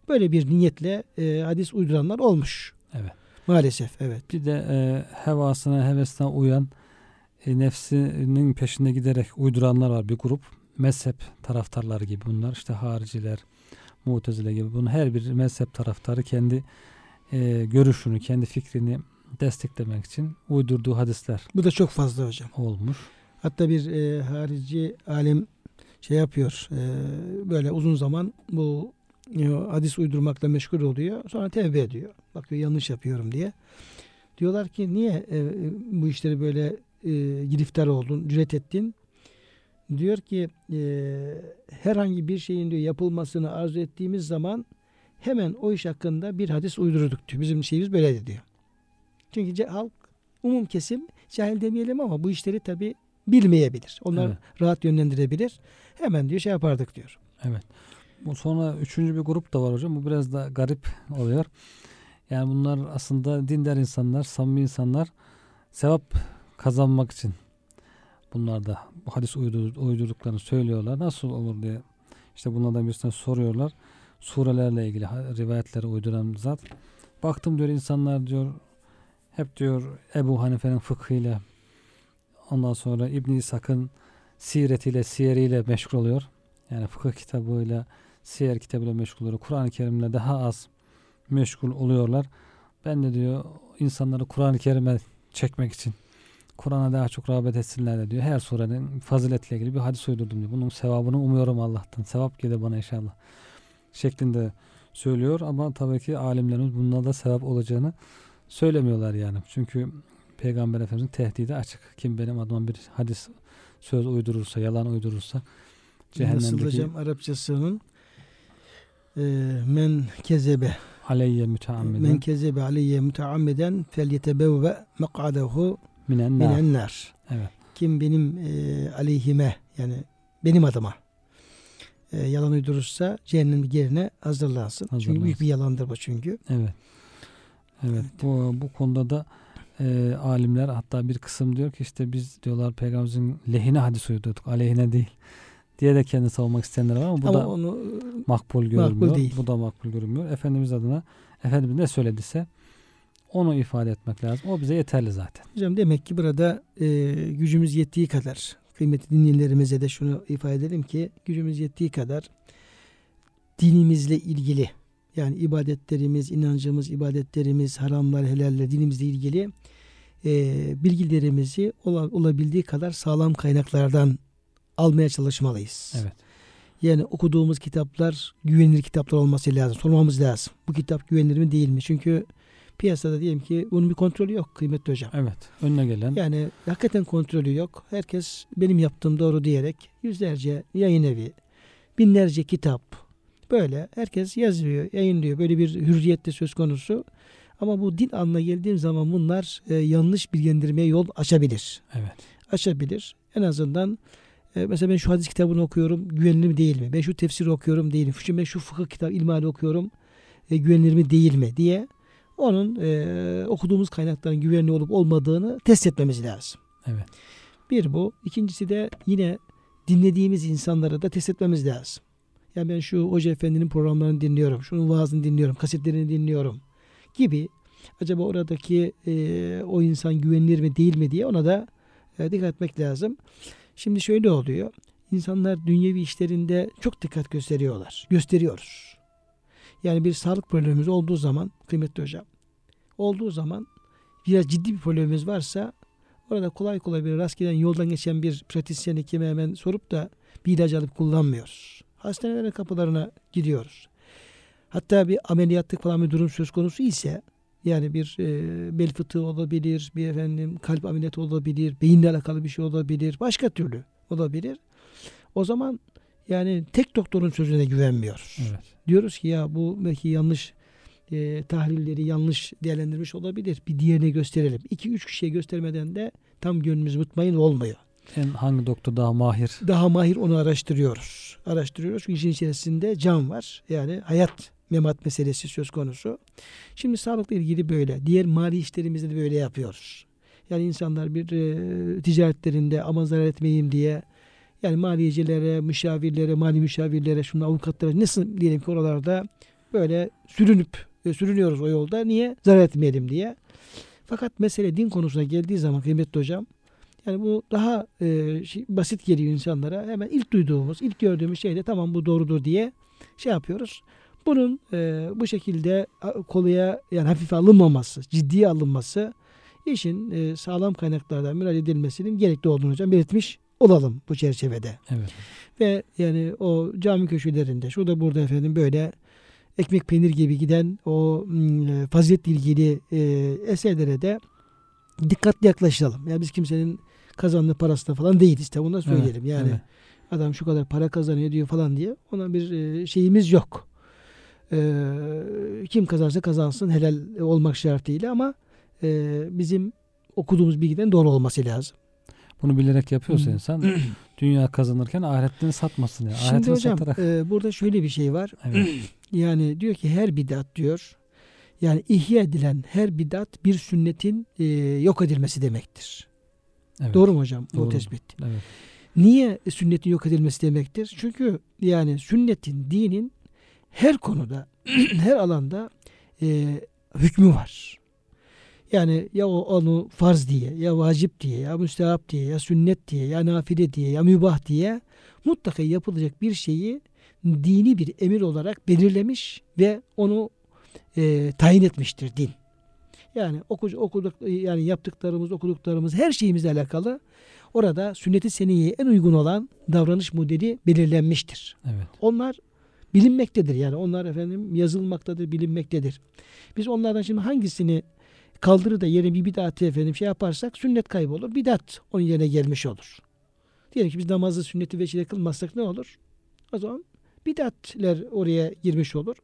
böyle bir niyetle e, hadis uyduranlar olmuş. Evet. Maalesef evet. Bir de e, hevasına, hevesine uyan e, nefsinin peşinde giderek uyduranlar var bir grup. Mezhep taraftarları gibi bunlar. işte hariciler, mutezile gibi. Bunun her bir mezhep taraftarı kendi e, görüşünü, kendi fikrini desteklemek için uydurduğu hadisler Bu da çok fazla hocam. olmuş. Hatta bir e, harici alim şey yapıyor. e, böyle uzun zaman bu e, hadis uydurmakla meşgul oluyor. Sonra tevbe ediyor. Bakıyor yanlış yapıyorum diye. Diyorlar ki niye e, bu işleri böyle e, giriftar oldun, cüret ettin? Diyor ki e, herhangi bir şeyin diyor yapılmasını arzu ettiğimiz zaman hemen o iş hakkında bir hadis uydururduk diyor. Bizim şeyimiz böyleydi diyor. Çünkü halk umum kesim cahil demeyelim ama bu işleri tabi bilmeyebilir. Onlar Evet. rahat yönlendirebilir. Hemen diyor şey yapardık diyor. Evet. Bu sonra üçüncü bir grup da var hocam. Bu biraz da garip oluyor. Yani bunlar aslında dindar insanlar, samimi insanlar sevap kazanmak için bunlar da bu hadis uydur, uydurduklarını söylüyorlar. Nasıl olur diye işte bunlardan birisine soruyorlar. Surelerle ilgili rivayetleri uyduran zat. Baktım diyor insanlar diyor hep diyor Ebu Hanife'nin fıkhıyla ondan sonra İbn İshak'ın siretiyle, siyeriyle meşgul oluyor. Yani fıkıh kitabıyla, siyer kitabıyla meşgul oluyor. Kur'an-ı Kerim'le daha az meşgul oluyorlar. Ben de diyor insanları Kur'an-ı Kerim'e çekmek için Kur'an'a daha çok rağbet etsinler de diyor. Her surenin faziletle ilgili bir hadis uydurdum diyor. Bunun sevabını umuyorum Allah'tan. Sevap gelir bana inşallah. Şeklinde söylüyor ama tabii ki alimlerimiz bundan da sevap olacağını söylemiyorlar yani. Çünkü Peygamber Efendimiz'in tehdidi açık. Kim benim adıma bir hadis söz uydurursa, yalan uydurursa Nasıl cehennemdeki hocam Arapçasının e, men kezebe aleyye men müteammiden kezebe aleyye müteammeden fel yetebevve mek'adehu minen nar. Evet. Kim benim e, aleyhime yani benim adıma e, yalan uydurursa cehennem yerine hazırlansın. Çünkü Hazırlansın. büyük bir yalandır bu çünkü. Evet. Evet. Bu, bu konuda da e, alimler hatta bir kısım diyor ki işte biz diyorlar peygamberimizin lehine hadis uydurduk. Aleyhine değil. Diye de kendini savunmak isteyenler var ama bu Ama da onu makbul görünmüyor. değil. Bu da makbul görünmüyor. Efendimiz adına Efendimiz ne söylediyse onu ifade etmek lazım. O bize yeterli zaten. hocam demek ki burada e, gücümüz yettiği kadar kıymetli dinleyenlerimize de şunu ifade edelim ki gücümüz yettiği kadar dinimizle ilgili yani ibadetlerimiz, inancımız, ibadetlerimiz, haramlar, helaller dinimizle ilgili e, bilgilerimizi ola- olabildiği kadar sağlam kaynaklardan almaya çalışmalıyız. Evet. Yani okuduğumuz kitaplar güvenilir kitaplar olması lazım. Sormamız lazım. Bu kitap güvenilir mi değil mi? Çünkü piyasada diyelim ki bunun bir kontrolü yok kıymetli hocam. Evet. Önüne gelen Yani hakikaten kontrolü yok. Herkes benim yaptığım doğru diyerek yüzlerce yayın evi, binlerce kitap böyle herkes yazıyor, yayınlıyor. Böyle bir hürriyette söz konusu. Ama bu din anına geldiğim zaman bunlar e, yanlış bilgilendirmeye yol açabilir. evet. Açabilir. En azından e, mesela ben şu hadis kitabını okuyorum, güvenilir mi değil mi? Ben şu tefsiri okuyorum değil mi? Şu, ben şu fıkıh kitap ilmihali okuyorum, e, güvenilir mi değil mi diye onun e, okuduğumuz kaynakların güvenli olup olmadığını test etmemiz lazım. Evet. Bir bu. İkincisi de yine dinlediğimiz insanları da test etmemiz lazım. Yani ben şu Hoca Efendi'nin programlarını dinliyorum, şunun vaazını dinliyorum, kasetlerini dinliyorum gibi. Acaba oradaki e, o insan güvenilir mi değil mi diye ona da e, dikkat etmek lazım. Şimdi şöyle oluyor. İnsanlar dünyevi işlerinde çok dikkat gösteriyorlar. Gösteriyoruz. Yani bir sağlık problemimiz olduğu zaman kıymetli hocam olduğu zaman biraz ciddi bir problemimiz varsa Orada kolay kolay bir rastgele yoldan geçen bir pratisyen hekime hemen sorup da bir ilaç alıp kullanmıyoruz. Hastanelerin kapılarına gidiyoruz. Hatta bir ameliyatlık falan bir durum söz konusu ise yani bir e, bel fıtığı olabilir, bir efendim kalp ameliyatı olabilir, beyinle alakalı bir şey olabilir, başka türlü olabilir. O zaman yani tek doktorun sözüne güvenmiyoruz. Evet. Diyoruz ki ya bu belki yanlış e, tahlilleri yanlış değerlendirmiş olabilir. Bir diğerine gösterelim. İki üç kişiye göstermeden de tam gönlümüz mutmain olmuyor. En hangi doktor daha mahir? Daha mahir onu araştırıyoruz. Araştırıyoruz çünkü işin içerisinde can var. Yani hayat memat meselesi söz konusu. Şimdi sağlıkla ilgili böyle. Diğer mali işlerimizde de böyle yapıyoruz. Yani insanlar bir e, ticaretlerinde aman zarar etmeyeyim diye yani maliyecilere, müşavirlere, mali müşavirlere, şunun avukatlara nasıl diyelim ki oralarda böyle sürünüp e, sürünüyoruz o yolda. Niye? Zarar etmeyelim diye. Fakat mesele din konusuna geldiği zaman kıymetli hocam yani bu daha e, şey, basit geliyor insanlara. Hemen ilk duyduğumuz, ilk gördüğümüz şey de tamam bu doğrudur diye şey yapıyoruz. Bunun e, bu şekilde kolaya yani hafife alınmaması, ciddiye alınması işin e, sağlam kaynaklardan müracaat edilmesinin gerekli olduğunu hocam belirtmiş olalım bu çerçevede. Evet. Ve yani o cami köşelerinde şurada burada efendim böyle ekmek peynir gibi giden o mm, faziletle ilgili e, eserlere de dikkatli yaklaşalım. Yani biz kimsenin kazandığı parasına falan değiliz. Tabi bunu da söyleyelim. Evet, yani evet. adam şu kadar para kazanıyor diyor falan diye ona bir e, şeyimiz yok. E, kim kazansa kazansın helal olmak şartıyla ama e, bizim okuduğumuz bilgiden doğru olması lazım. Bunu bilerek yapıyorsa Hı. insan [clears throat] dünya kazanırken ahiretini satmasın ya. Şimdi Ahiretini hocam satarak. e, burada şöyle bir şey var. Evet. [clears throat] Yani diyor ki her bidat diyor yani ihya edilen her bidat bir sünnetin e, yok edilmesi demektir. evet. Doğru mu hocam bu Doğru. tespit? Evet. Niye sünnetin yok edilmesi demektir? Çünkü yani sünnetin, dinin her konuda, [clears throat] her alanda e, hükmü var. Yani ya onu farz diye, ya vacip diye, ya müstehap diye, ya sünnet diye, ya nafile diye, ya mübah diye mutlaka yapılacak bir şeyi dini bir emir olarak belirlemiş ve onu e, tayin etmiştir din. Yani oku, okuduk yani yaptıklarımız, okuduklarımız her şeyimizle alakalı orada sünnet-i seniyeye en uygun olan davranış modeli belirlenmiştir. Evet. Onlar bilinmektedir. Yani onlar efendim yazılmaktadır, bilinmektedir. Biz onlardan şimdi hangisini kaldırır da yerine bir bidatı efendim şey yaparsak sünnet kaybolur. Bidat onun yerine gelmiş olur. Diyelim ki biz namazı sünneti veçile kılmazsak ne olur? O zaman bidatler oraya girmiş olur.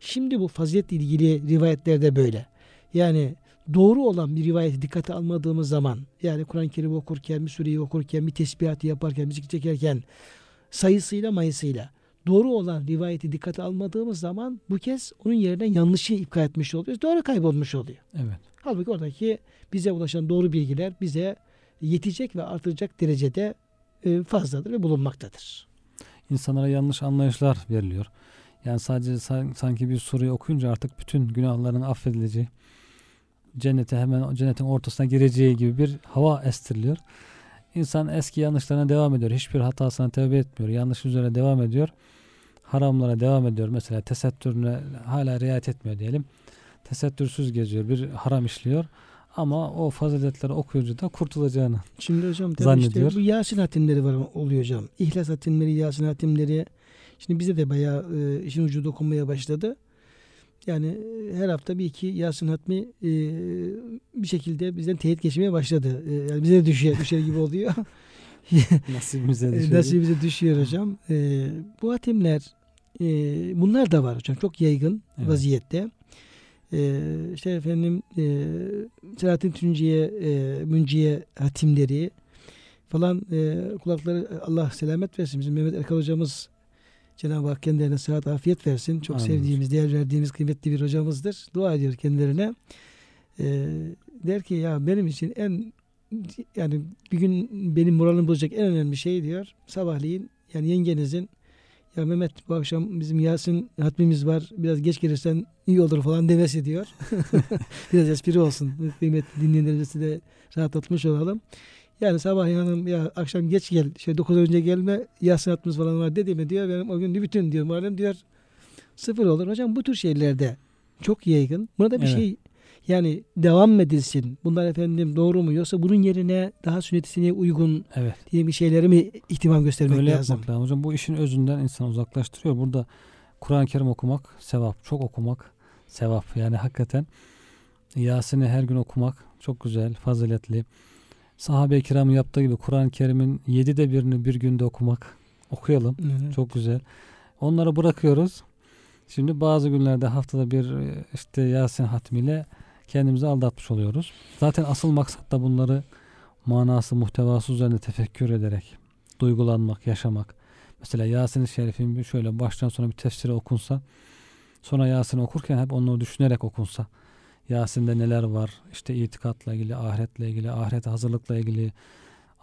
Şimdi bu faziletle ilgili rivayetlerde böyle. Yani doğru olan bir rivayeti dikkate almadığımız zaman yani Kur'an-ı Kerim okurken, bir sureyi okurken, bir tesbihatı yaparken, müzik çekerken sayısıyla mayısıyla doğru olan rivayeti dikkate almadığımız zaman bu kez onun yerine yanlışı ipka etmiş oluyoruz. Doğru kaybolmuş oluyor. Evet. Halbuki oradaki bize ulaşan doğru bilgiler bize yetecek ve artıracak derecede e, fazladır ve bulunmaktadır. İnsanlara yanlış anlayışlar veriliyor. Yani sadece san- sanki bir soruyu okuyunca artık bütün günahların affedileceği, cennete hemen cennetin ortasına gireceği gibi bir hava estiriliyor. İnsan eski yanlışlarına devam ediyor. Hiçbir hatasına tövbe etmiyor. Yanlış üzerine devam ediyor. Haramlara devam ediyor. Mesela tesettürüne hala riayet etmiyor diyelim. Tesettürsüz geziyor. Bir haram işliyor. Ama o faziletleri okuyunca da kurtulacağını. Şimdi hocam Zannediyor. işte bu Yasin hatimleri var oluyor hocam. İhlas hatimleri, Yasin hatimleri. Şimdi bize de bayağı e, işin ucu dokunmaya başladı. Yani e, her hafta bir iki Yasin hatmi e, bir şekilde bizden teyit geçmeye başladı. E, yani bize de düşüyor, düşer gibi oluyor. [laughs] [laughs] Nasibimize E, düşüyor. Nasibimize düşüyor hocam. E, bu hatimler e, bunlar da var hocam. Çok yaygın Evet. vaziyette. E, işte efendim e, Selahattin Tünci'ye e, Münci'ye hatimleri falan e, kulakları Allah selamet versin. Bizim Mehmet Erkal hocamız Cenab-ı Hak kendilerine sıhhat afiyet versin. Çok Amin. sevdiğimiz, değer verdiğimiz kıymetli bir hocamızdır. Dua ediyor kendilerine. E, der ki ya benim için en yani bir gün benim moralimi bozacak en önemli şey diyor. Sabahleyin yani yengenizin ya Mehmet bu akşam bizim Yasin hatmimiz var. Biraz geç gelirsen iyi olur falan demesi diyor. [laughs] Biraz espri olsun. Kıymetli dinleyenlerimizi de rahatlatmış olalım. Yani sabah hanım ya akşam geç gel. Şey 9 önce gelme. Yasin hatmimiz falan var dedi mi diyor. Benim o gün bütün diyor. Malum diyor sıfır olur. Hocam bu tür şeylerde çok yaygın. Buna da bir Evet. şey Yani devam edilsin? Bunlar efendim doğru mu? Yoksa bunun yerine daha sünnetine uygun Evet. diye bir şeyleri mi ihtimam göstermek Öyle lazım? lazım. Hocam bu işin özünden insanı uzaklaştırıyor. Burada Kur'an-ı Kerim okumak sevap. Çok okumak sevap. Yani hakikaten Yasin'i her gün okumak çok güzel, faziletli. Sahabe-i kiramın yaptığı gibi Kur'an-ı Kerim'in yedide birini bir günde okumak. Okuyalım. Evet. Çok güzel. Onları bırakıyoruz. Şimdi bazı günlerde haftada bir e, işte Yasin hatmiyle kendimizi aldatmış oluyoruz. Zaten asıl maksat da bunları manası, muhtevası üzerinde tefekkür ederek duygulanmak, yaşamak. Mesela Yasin-i Şerif'in şöyle baştan sona bir tefsiri okunsa sonra Yasin okurken hep onları düşünerek okunsa Yasin'de neler var? İşte itikatla ilgili, ahiretle ilgili, ahiret hazırlıkla ilgili,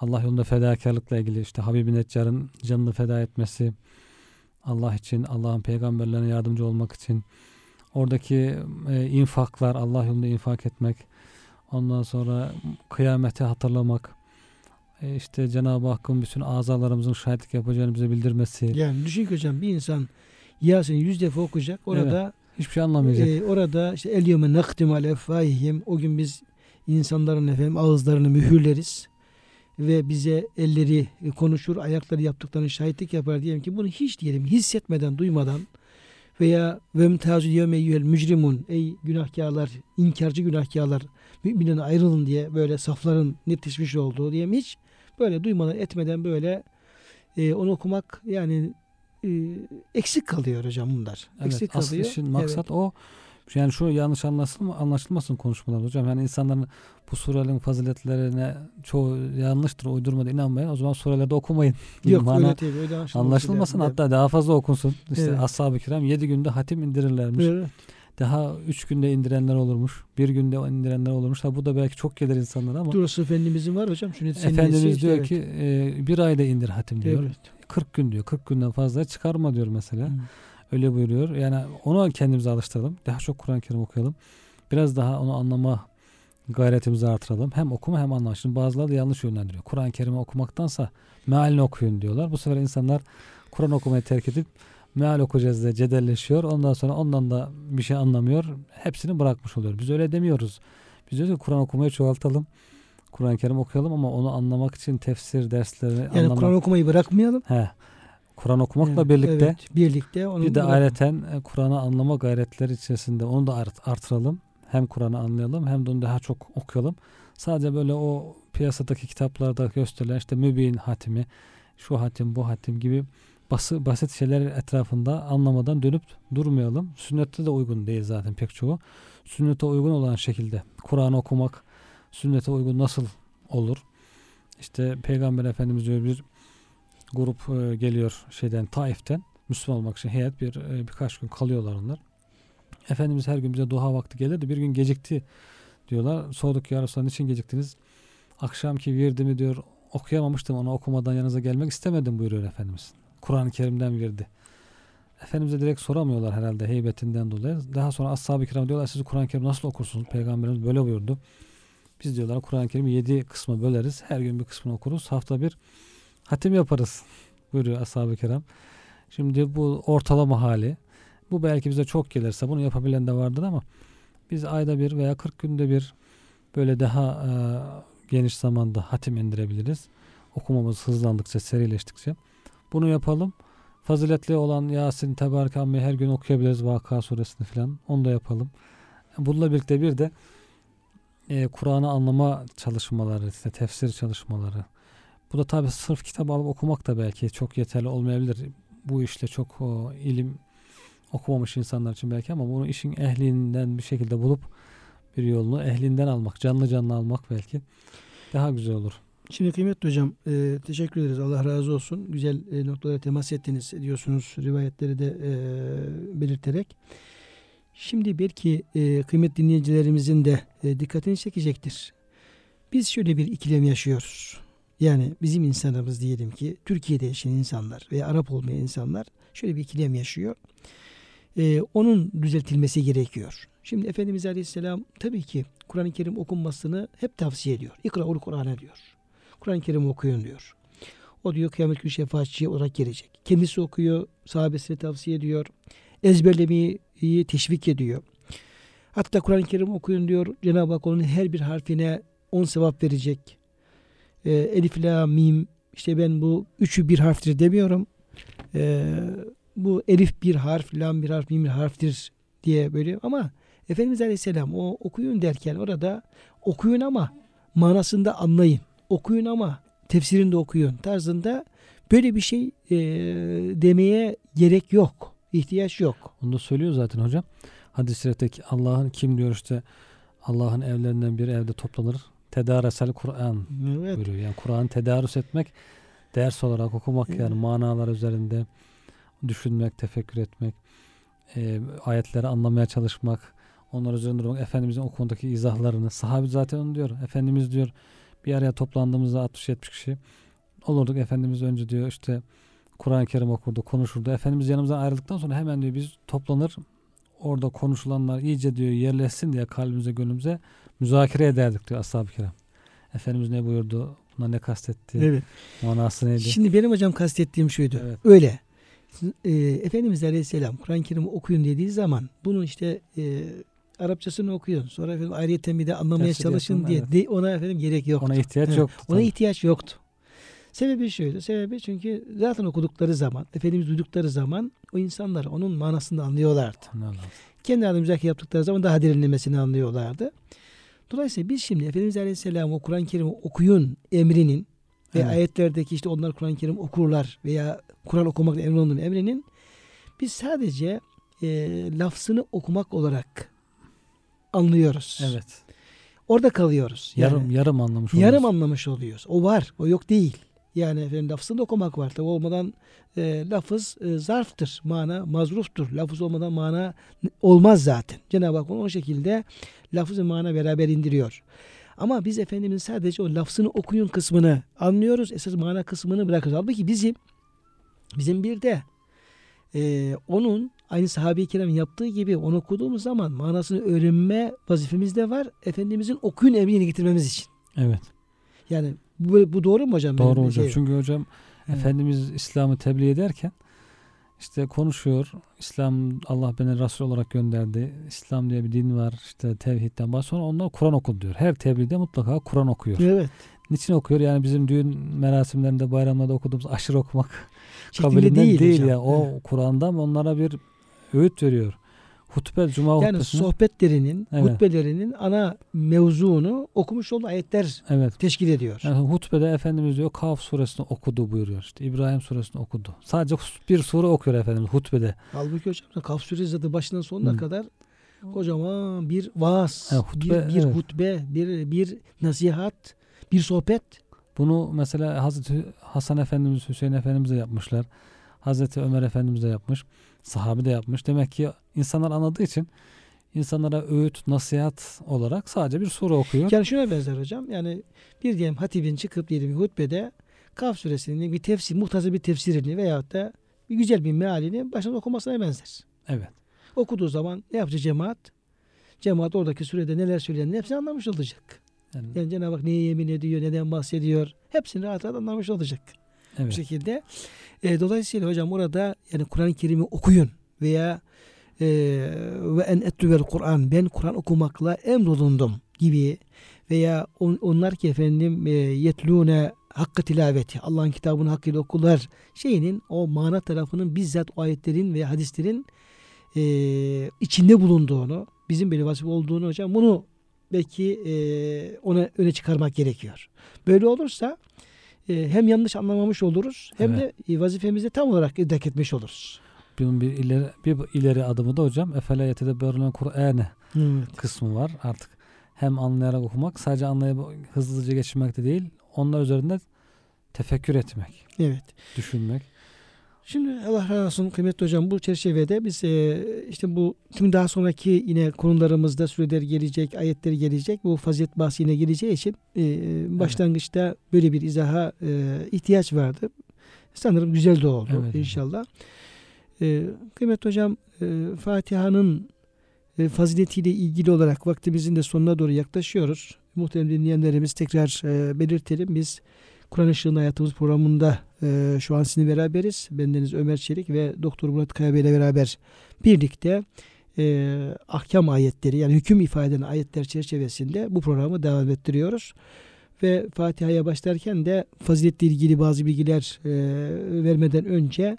Allah yolunda fedakarlıkla ilgili, işte Habib-i Neccar'ın canını feda etmesi, Allah için, Allah'ın peygamberlerine yardımcı olmak için, oradaki e, infaklar, Allah yolunda infak etmek, ondan sonra kıyameti hatırlamak, e, işte Cenab-ı Hakk'ın bütün azalarımızın şahitlik yapacağını bize bildirmesi, Yani düşün ki hocam bir insan Yasin'i yüz defa okuyacak. Orada hiçbir şey anlamayacak. e, orada işte el yevme efvahihim. O gün biz insanların efendim ağızlarını mühürleriz ve bize elleri e, konuşur, ayakları yaptıklarını şahitlik yapar. Diyelim ki bunu hiç diyelim hissetmeden, duymadan veya ve mutazil yevme eyyühel mücrimun. Ey günahkarlar, inkarcı günahkarlar müminen ayrılın diye böyle safların netleşmiş olduğu diyelim hiç böyle duymadan etmeden böyle e, onu okumak yani eksik kalıyor hocam bunlar. Evet, eksik asıl kalıyor. işin maksat o. Yani şu yanlış anlaşılma, anlaşılmasın konuşmalar hocam. Yani insanların bu surelerin faziletlerine çoğu yanlıştır, uydurmadı inanmayın. O zaman surelerde okumayın. Evet. [laughs] Yok Mana öyle değil. Öyle anlaşılması anlaşılmasın hatta daha fazla okunsun. İşte Evet. ashab-ı kiram 7 günde hatim indirirlermiş. Evet. Daha 3 günde indirenler olurmuş. Bir günde indirenler olurmuş. Ha bu da belki çok gelir insanlara ama Durası Efendimizin var hocam. Efendimiz diyor evet. ki e, bir ayda indir hatim diyor. Evet. 40 gün diyor. 40 günden fazla çıkarma diyor mesela. Hı. Öyle buyuruyor. Yani onu kendimize alıştıralım. Daha çok Kur'an-ı Kerim okuyalım. Biraz daha onu anlama gayretimizi artıralım. Hem okuma hem anlama. Şimdi bazıları da yanlış yönlendiriyor. Kur'an-ı Kerim'i okumaktansa mealini okuyun diyorlar. Bu sefer insanlar Kur'an okumayı terk edip meal okuyacağız diye cedelleşiyor. Ondan sonra ondan da bir şey anlamıyor. Hepsini bırakmış oluyor. Biz öyle demiyoruz. Biz diyoruz ki Kur'an okumayı çoğaltalım. Kur'an-ı Kerim okuyalım ama onu anlamak için tefsir dersleri Yani anlamak. Kur'an okumayı bırakmayalım. He. Kur'an okumakla Evet, birlikte evet, birlikte onu bir de bırak- ayrıca Kur'an'ı anlama gayretleri içerisinde onu da art- artıralım. Hem Kur'an'ı anlayalım hem de onu daha çok okuyalım. Sadece böyle o piyasadaki kitaplarda gösterilen işte mübin hatimi, şu hatim, bu hatim gibi bası, basit şeyler etrafında anlamadan dönüp durmayalım. Sünnette de uygun değil zaten pek çoğu. Sünnete uygun olan şekilde Kur'an'ı okumak sünnete uygun nasıl olur? İşte Peygamber Efendimiz diyor bir grup e, geliyor şeyden Taif'ten Müslüman olmak için heyet bir e, birkaç gün kalıyorlar onlar. Efendimiz her gün bize duha vakti gelirdi. Bir gün gecikti diyorlar. Sorduk ya Resulallah niçin geciktiniz? Akşamki virdimi diyor okuyamamıştım onu okumadan yanınıza gelmek istemedim buyuruyor Efendimiz. Kur'an-ı Kerim'den virdi. Efendimiz'e direkt soramıyorlar herhalde heybetinden dolayı. Daha sonra ashab-ı kiram diyorlar siz Kur'an-ı Kerim nasıl okursunuz? Peygamberimiz böyle buyurdu. Biz diyorlar Kur'an-ı Kerim'i yedi kısma böleriz. Her gün bir kısmını okuruz. Hafta bir hatim yaparız buyuruyor ashab-ı kiram. Şimdi bu ortalama hali. Bu belki bize çok gelirse bunu yapabilen de vardır ama biz ayda bir veya 40 günde bir böyle daha e, geniş zamanda hatim indirebiliriz. Okumamız hızlandıkça, serileştikçe. Bunu yapalım. Faziletli olan Yasin, Tebarek Amme'yi her gün okuyabiliriz. Vaka suresini falan. Onu da yapalım. Bununla birlikte bir de e, Kur'an'ı anlama çalışmaları, işte tefsir çalışmaları. Bu da tabi sırf kitap alıp okumak da belki çok yeterli olmayabilir. Bu işle çok o, ilim okumamış insanlar için belki ama bunu işin ehlinden bir şekilde bulup bir yolunu ehlinden almak, canlı canlı almak belki daha güzel olur. Şimdi kıymetli hocam e, teşekkür ederiz. Allah razı olsun. Güzel e, noktalara temas ettiniz diyorsunuz rivayetleri de e, belirterek. Şimdi belki e, kıymet dinleyicilerimizin de e, dikkatini çekecektir. Biz şöyle bir ikilem yaşıyoruz. Yani bizim insanımız diyelim ki Türkiye'de yaşayan insanlar veya Arap olmayan insanlar şöyle bir ikilem yaşıyor. E, onun düzeltilmesi gerekiyor. Şimdi Efendimiz Aleyhisselam tabii ki Kur'an-ı Kerim okunmasını hep tavsiye ediyor. İkra'ul Kur'an'a diyor. Kur'an-ı Kerim okuyun diyor. O diyor kıyamet günü şefaatçi olarak gelecek. Kendisi okuyor, sahabesine tavsiye ediyor. Ezberlemeyi teşvik ediyor. Hatta Kur'an-ı Kerim okuyun diyor. Cenab-ı Hak onun her bir harfine 10 sevap verecek. E, elif, la, mim. İşte ben bu üçü bir harftir demiyorum. E, bu elif bir harf, lam bir harf, mim bir harftir diye böyle ama Efendimiz Aleyhisselam o okuyun derken orada okuyun ama manasında anlayın. Okuyun ama tefsirinde okuyun tarzında böyle bir şey e, demeye gerek yok. İhtiyaç yok. Onu da söylüyor zaten hocam. Hadis-i Allah'ın kim diyor işte Allah'ın evlerinden bir evde toplanır. Tedaresel Kur'an Evet. buyuruyor. Yani Kur'an tedarüs etmek, ders olarak okumak Evet. yani manalar üzerinde düşünmek, tefekkür etmek, e, ayetleri anlamaya çalışmak, onlar üzerinde durmak, Efendimizin o konudaki izahlarını, sahabi zaten onu diyor. Efendimiz diyor bir araya toplandığımızda 60-70 kişi olurduk. Efendimiz önce diyor işte Kur'an-ı Kerim okurdu, konuşurdu. Efendimiz yanımızdan ayrıldıktan sonra hemen diyor biz toplanır orada konuşulanlar iyice diyor yerleşsin diye kalbimize, gönlümüze müzakere ederdik diyor ashab-ı kiram. Efendimiz ne buyurdu? Buna ne kastetti? Evet. Manası neydi? Şimdi benim hocam kastettiğim şuydu. Evet. Öyle. E, Efendimiz Aleyhisselam Kur'an-ı Kerim'i okuyun dediği zaman bunun işte e, Arapçasını okuyun. Sonra efendim ayrıyeten bir de anlamaya Tefsir çalışın yapın, diye. evet. De, ona efendim gerek yoktu. Ona ihtiyaç Evet. yoktu. Ona tabii. ihtiyaç yoktu. Sebebi şuydu. Sebebi çünkü zaten okudukları zaman, Efendimiz duydukları zaman o insanlar onun manasını anlıyorlardı. Allah. Kendi adı müzakere yaptıkları zaman daha derinlemesini anlıyorlardı. Dolayısıyla biz şimdi Efendimiz Aleyhisselam o Kur'an-ı Kerim'i okuyun emrinin ve Evet. ayetlerdeki işte onlar Kur'an-ı Kerim okurlar veya Kur'an okumakla emrolunduğun emrinin biz sadece e, lafzını okumak olarak anlıyoruz. Evet. Orada kalıyoruz. Yani Yarım yarım anlamış yarım oluyoruz. anlamış oluyoruz. O var, o yok değil. Yani efendim lafzını da okumak var. Tabi olmadan e, lafız e, zarftır, mana mazruftur. Lafız olmadan mana olmaz zaten. Cenab-ı Hak onu o şekilde lafızı mana beraber indiriyor. Ama biz Efendimiz sadece o lafzını okuyun kısmını anlıyoruz. Esas mana kısmını bırakıyoruz. Halbuki bizim bizim bir de e, onun aynı sahabe-i kiram yaptığı gibi onu okuduğumuz zaman manasını öğrenme vazifemiz de var. Efendimizin okuyun emrini getirmemiz için. Evet. Yani bu, bu doğru mu hocam? Doğru hocam. şey- Çünkü hocam Evet. Efendimiz İslam'ı tebliğ ederken işte konuşuyor. İslam Allah beni Resul olarak gönderdi. İslam diye bir din var. İşte tevhidden bahsediyor. Sonra onlar Kur'an oku diyor. Her tebliğde mutlaka Kur'an okuyor. Evet. Niçin okuyor? Yani bizim düğün merasimlerinde, bayramlarda okuduğumuz aşırı okumak kabilinden değil, değil, ya. O Evet. Kur'an'dan onlara bir öğüt veriyor. Hutbe, cuma Yani hutbesine. sohbetlerinin, Evet. hutbelerinin ana mevzuunu okumuş olduğu ayetler Evet. teşkil ediyor. Yani hutbede Efendimiz diyor Kaf suresini okudu buyuruyor. İşte İbrahim suresini okudu. Sadece bir sure okuyor Efendimiz hutbede. Halbuki hocam Kaf suresi zaten başından sonuna Hı. kadar kocaman bir vaaz, Evet, hutbe, bir, bir evet. hutbe, bir, bir nasihat, bir sohbet. Bunu mesela Hazreti Hasan Efendimiz, Hüseyin Efendimiz de yapmışlar. Hazreti Ömer Efendimiz de yapmış. Sahabi de yapmış. Demek ki insanlar anladığı için insanlara öğüt, nasihat olarak sadece bir sure okuyor. Yani şuna benzer hocam. Yani bir diyelim hatibin çıkıp diyelim bir hutbede Kaf suresinin bir tefsir, muhtasar bir tefsirini veyahut da bir güzel bir mealini baştan okumasına benzer. Evet. Okuduğu zaman ne yapacak cemaat? Cemaat oradaki sürede neler söylendiğini hepsini anlamış olacak. Yani, Yani Cenab-ı Hak neye yemin ediyor, neden bahsediyor. Hepsini rahat rahat anlamış olacak. Bu evet. şekilde. E, dolayısıyla hocam orada yani Kur'an-ı Kerim'i okuyun veya e, ve en etüvel Kur'an ben Kur'an okumakla emrolundum gibi veya on, onlar ki efendim e, yetlûne hakkı tilaveti Allah'ın kitabını hakkıyla okurlar şeyinin o mana tarafının bizzat o ayetlerin ve hadislerin e, içinde bulunduğunu bizim bir vazife olduğunu hocam bunu belki e, ona öne çıkarmak gerekiyor. Böyle olursa hem yanlış anlamamış oluruz hem de e, vazifemizi tam olarak idrak etmiş oluruz. Bunun bir ileri, bir ileri adımı da hocam Efele yetedebberune Kur'an'ı Evet. kısmı var. Artık hem anlayarak okumak sadece anlayıp hızlıca geçirmek de değil. Onlar üzerinde tefekkür etmek, evet. düşünmek. Şimdi Allah razı olsun kıymetli hocam bu çerçevede biz e, işte bu tüm daha sonraki yine konularımızda süreler gelecek, ayetler gelecek. Bu fazilet bahsi yine geleceği için e, başlangıçta böyle bir izaha e, ihtiyaç vardı. Sanırım güzel de oldu Evet, inşallah. E, kıymetli hocam e, Fatiha'nın e, faziletiyle ilgili olarak vaktimizin de sonuna doğru yaklaşıyoruz. Muhterem dinleyenlerimiz tekrar e, belirtelim. Biz Kur'an Işığında Hayatımız programında e, şu an sizinle beraberiz. Bendeniz Ömer Çelik ve Doktor Murat Kaya Bey ile beraber birlikte e, ahkam ayetleri yani hüküm ifade eden ayetler çerçevesinde bu programı devam ettiriyoruz. Ve Fatiha'ya başlarken de faziletle ilgili bazı bilgiler e, vermeden önce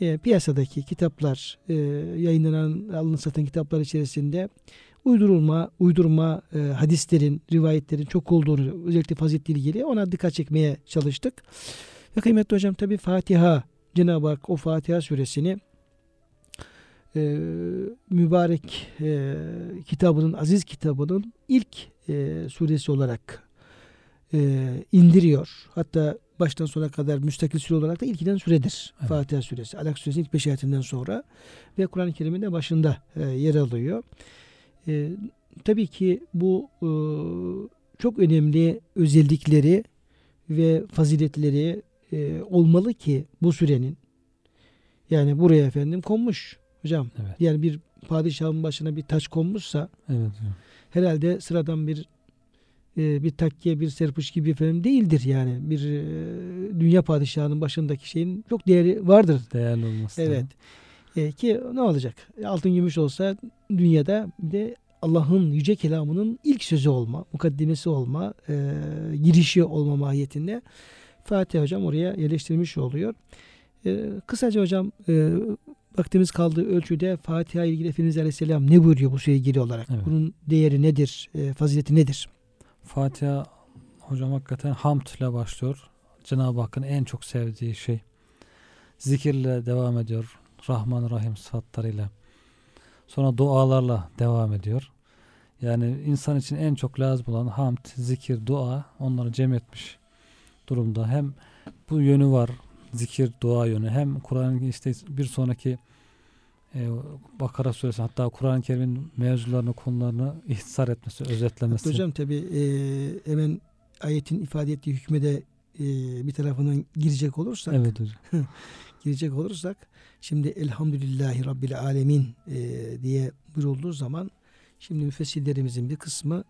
e, piyasadaki kitaplar, e, yayınlanan, alın satan kitaplar içerisinde uydurulma, uydurma e, hadislerin, rivayetlerin çok olduğunu özellikle faziletle ilgili ona dikkat çekmeye çalıştık. Ve kıymetli hocam tabi Fatiha, Cenab-ı Hak o Fatiha suresini e, mübarek e, kitabının, aziz kitabının ilk e, suresi olarak e, indiriyor. Hatta baştan sona kadar müstakil süre olarak da ilk inen süredir. Evet. Fatiha suresi. Alak suresinin ilk beş ayetinden sonra ve Kur'an-ı Kerim'in de başında e, yer alıyor. E, tabii ki bu e, çok önemli özellikleri ve faziletleri e, olmalı ki bu sürenin yani buraya efendim konmuş hocam. Evet. Yani bir padişahın başına bir taç konmuşsa Evet herhalde sıradan bir e, bir takkiye bir serpuş gibi efendim değildir yani bir e, dünya padişahının başındaki şeyin çok değeri vardır. Değerli olması. Evet. E, ki ne olacak? Altın gümüş olsa dünyada bir de Allah'ın yüce kelamının ilk sözü olma, mukaddimesi olma, e, girişi olma mahiyetinde Fatih Hocam oraya yerleştirmiş oluyor. E, kısaca hocam e, vaktimiz kaldığı ölçüde Fatiha ile ilgili Efendimiz Aleyhisselam ne buyuruyor bu süreye ilgili olarak? Evet. Bunun değeri nedir? E, fazileti nedir? Fatiha hocam hakikaten hamd ile başlıyor. Cenab-ı Hakk'ın en çok sevdiği şey. Zikirle devam ediyor. Rahman Rahim sıfatlarıyla. Sonra dualarla devam ediyor. Yani insan için en çok lazım olan hamd, zikir, dua onları cem etmiş durumda. Hem bu yönü var zikir, dua yönü. Hem Kur'an'ın işte bir sonraki e, Bakara suresi hatta Kur'an-ı Kerim'in mevzularını, konularını ihtisar etmesi, özetlemesi. Hatta hocam tabi e, hemen ayetin ifade ettiği hükme de e, bir tarafından girecek olursak Evet hocam. [laughs] girecek olursak şimdi elhamdülillahi rabbil alemin e, diye buyurulduğu zaman şimdi müfessirlerimizin bir kısmı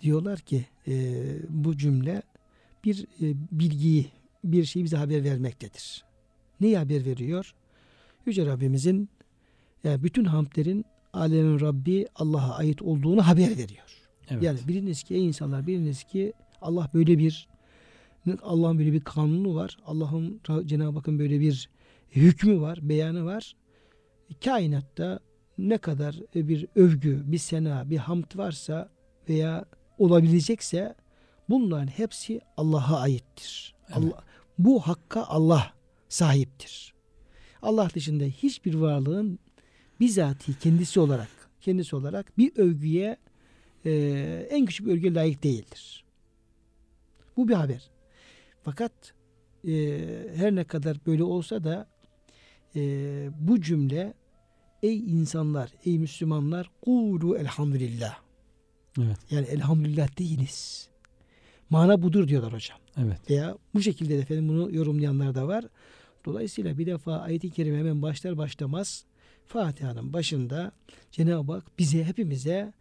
diyorlar ki e, bu cümle bir e, bilgiyi bir şeyi bize haber vermektedir. Neyi haber veriyor? Yüce Rabbimizin yani bütün hamdlerin alemin Rabbi Allah'a ait olduğunu haber veriyor. Evet. Yani biliniz ki ey insanlar biliniz ki Allah böyle bir Allah'ın böyle bir kanunu var. Allah'ın Cenab-ı Hakk'ın böyle bir hükmü var, beyanı var. Kainatta ne kadar bir övgü, bir sena, bir hamd varsa veya olabilecekse bunların hepsi Allah'a aittir. Evet. Allah, bu hakka Allah sahiptir. Allah dışında hiçbir varlığın bizatihi kendisi olarak kendisi olarak bir övgüye e, en küçük bir övgüye layık değildir. Bu bir haber. Fakat e, her ne kadar böyle olsa da e, bu cümle ey insanlar, ey Müslümanlar kulu elhamdülillah. Evet. Yani elhamdülillah deyiniz. Mana budur diyorlar hocam. Evet. Veya bu şekilde de efendim bunu yorumlayanlar da var. Dolayısıyla bir defa ayet-i kerime hemen başlar başlamaz Fatiha'nın başında Cenab-ı Hak bize hepimize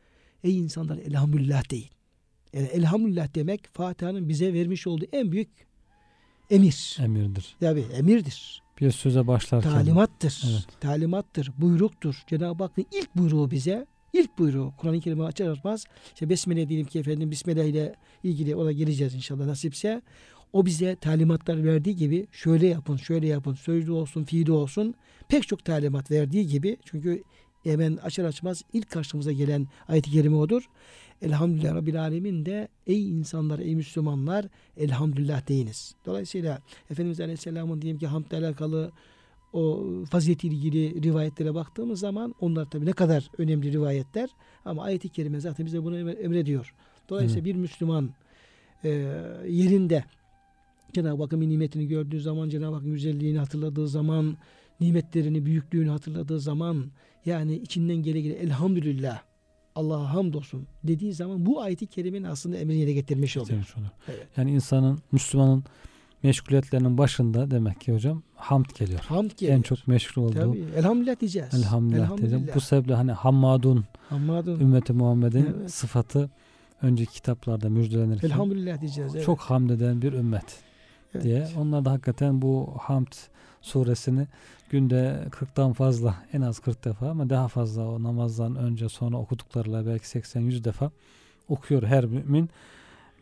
ey insanlar elhamdülillah deyin. Yani elhamdülillah demek Fatiha'nın bize vermiş olduğu en büyük emir. Emirdir. Yani emirdir. Bir söze başlarken. Talimattır. Evet. Talimattır. Buyruktur. Cenab-ı Hakk'ın ilk buyruğu bize ilk buyruğu Kur'an-ı Kerim'i açar açmaz işte Besmele diyelim ki efendim Bismillah ile ilgili ona geleceğiz inşallah nasipse. O bize talimatlar verdiği gibi şöyle yapın, şöyle yapın, sözlü olsun, fiili olsun pek çok talimat verdiği gibi çünkü hemen açar açmaz ilk karşımıza gelen ayet-i kerime odur. Elhamdülillah Rabbil Alemin de ey insanlar, ey Müslümanlar elhamdülillah deyiniz. Dolayısıyla Efendimiz Aleyhisselam'ın diyelim ki hamdle alakalı o fazileti ilgili rivayetlere baktığımız zaman onlar tabi ne kadar önemli rivayetler ama ayet-i kerime zaten bize bunu emre- emrediyor. Dolayısıyla bir Müslüman e, yerinde Cenab-ı Hakk'ın nimetini gördüğü zaman, Cenab-ı Hakk'ın güzelliğini hatırladığı zaman, nimetlerini, büyüklüğünü hatırladığı zaman yani içinden gele gele elhamdülillah Allah'a hamdolsun dediği zaman bu ayeti kerimenin aslında emrini yerine getirmiş oluyor. Getirmiş. Evet. Yani insanın, Müslümanın meşguliyetlerinin başında demek ki hocam hamd geliyor. Hamd geliyor. En çok meşgul olduğu Tabii. Elhamdülillah diyeceğiz. elhamdülillah, diyeceğim. Bu sebeple hani hammadun Hammadun. ümmeti Muhammed'in Evet. sıfatı önceki kitaplarda müjdelenirken Elhamdülillah diyeceğiz. Evet. çok hamd eden bir ümmet Evet. diye. Onlar da hakikaten bu hamd suresini günde 40'tan fazla en az 40 defa ama daha fazla o namazdan önce sonra okuduklarıyla belki 80-100 defa okuyor her mümin.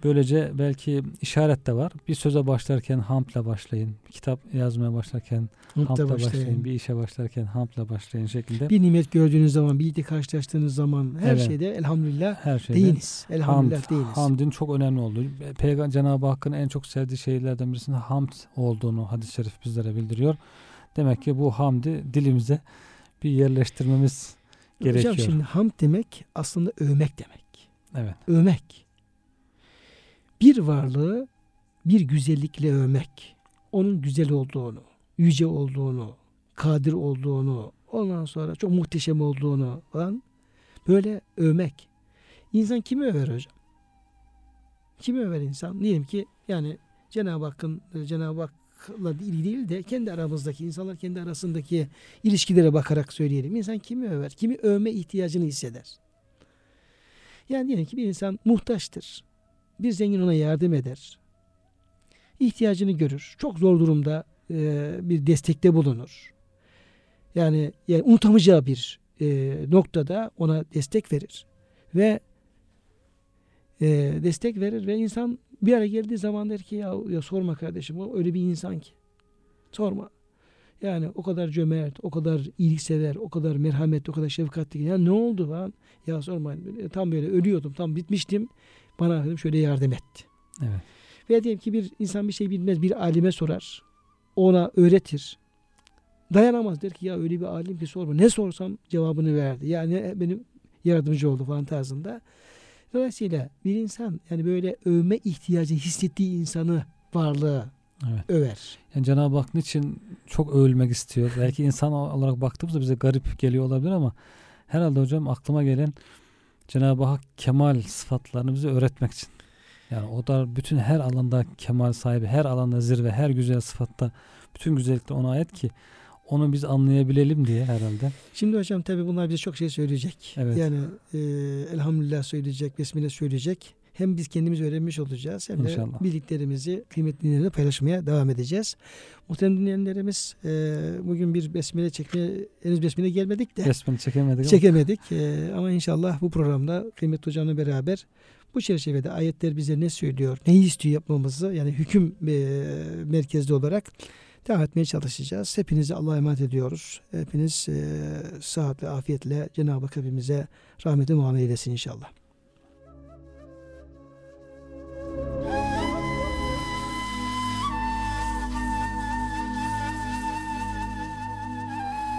Böylece belki işaret de var. Bir söze başlarken hamdle başlayın. Kitap yazmaya başlarken hamdle başlayın. başlayın. Bir işe başlarken hamdle başlayın şeklinde. Bir nimet gördüğünüz zaman, bir karşılaştığınız zaman her evet. şeyde elhamdülillah her şeyde deyiniz. Elhamdülillah hamd, deyiniz. Hamdin çok önemli olduğu. Peygamber Cenab-ı Hakk'ın en çok sevdiği şeylerden birisinin hamd olduğunu hadis-i şerif bizlere bildiriyor. Demek ki bu hamdi dilimize bir yerleştirmemiz gerekiyor. Hocam şimdi hamd demek aslında övmek demek. Evet. Övmek. Bir varlığı bir güzellikle övmek. Onun güzel olduğunu, yüce olduğunu, kadir olduğunu, ondan sonra çok muhteşem olduğunu falan böyle övmek. İnsan kimi över hocam? Kimi över insan? Diyelim ki yani Cenab-ı Hakk'ın Cenab-ı Hak ilgili değil de kendi aramızdaki insanlar kendi arasındaki ilişkilere bakarak söyleyelim. İnsan kimi över? Kimi övme ihtiyacını hisseder? Yani diyelim ki bir insan muhtaçtır. Bir zengin ona yardım eder. İhtiyacını görür. Çok zor durumda e, bir destekte bulunur. Yani, yani unutamayacağı bir e, noktada ona destek verir. Ve e, destek verir ve insan bir ara geldiği zaman der ki ya, ya sorma kardeşim o öyle bir insan ki. Sorma. Yani o kadar cömert, o kadar iyiliksever, o kadar merhametli, o kadar şefkatli. Ya ne oldu falan? Ya sorma. Tam böyle ölüyordum, tam bitmiştim. Bana dedim şöyle yardım etti. Evet. Veya diyelim ki bir insan bir şey bilmez, bir alime sorar. Ona öğretir. Dayanamaz der ki ya öyle bir alim ki sorma. Ne sorsam cevabını verdi. Yani benim yardımcı oldu falan tarzında. Dolayısıyla bir insan yani böyle övme ihtiyacı hissettiği insanı varlığı evet. över. Yani Cenab-ı Hak niçin çok övülmek istiyor? Belki insan olarak baktığımızda bize garip geliyor olabilir ama herhalde hocam aklıma gelen Cenab-ı Hak kemal sıfatlarını bize öğretmek için. Yani o da bütün her alanda kemal sahibi, her alanda zirve, her güzel sıfatta bütün güzellikler ona ait ki onu biz anlayabilelim diye herhalde. Şimdi hocam tabi bunlar bize çok şey söyleyecek. Evet. Yani e, elhamdülillah söyleyecek, besmele söyleyecek. Hem biz kendimiz öğrenmiş olacağız hem İnşallah. de bildiklerimizi kıymetli dinleyenlerle paylaşmaya devam edeceğiz. Muhterem dinleyenlerimiz e, bugün bir besmele çekmeye henüz besmele gelmedik de. Besmele çekemedik. Çekemedik e, ama inşallah bu programda kıymetli hocamla beraber bu çerçevede ayetler bize ne söylüyor, neyi istiyor yapmamızı yani hüküm e, merkezli olarak devam etmeye çalışacağız. Hepinizi Allah'a emanet ediyoruz. Hepiniz e, sıhhatle, afiyetle Cenab-ı Hak hepimize rahmeti muamele eylesin inşallah.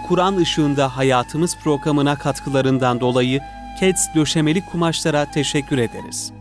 Kur'an ışığında hayatımız programına katkılarından dolayı KEDS döşemeli kumaşlara teşekkür ederiz.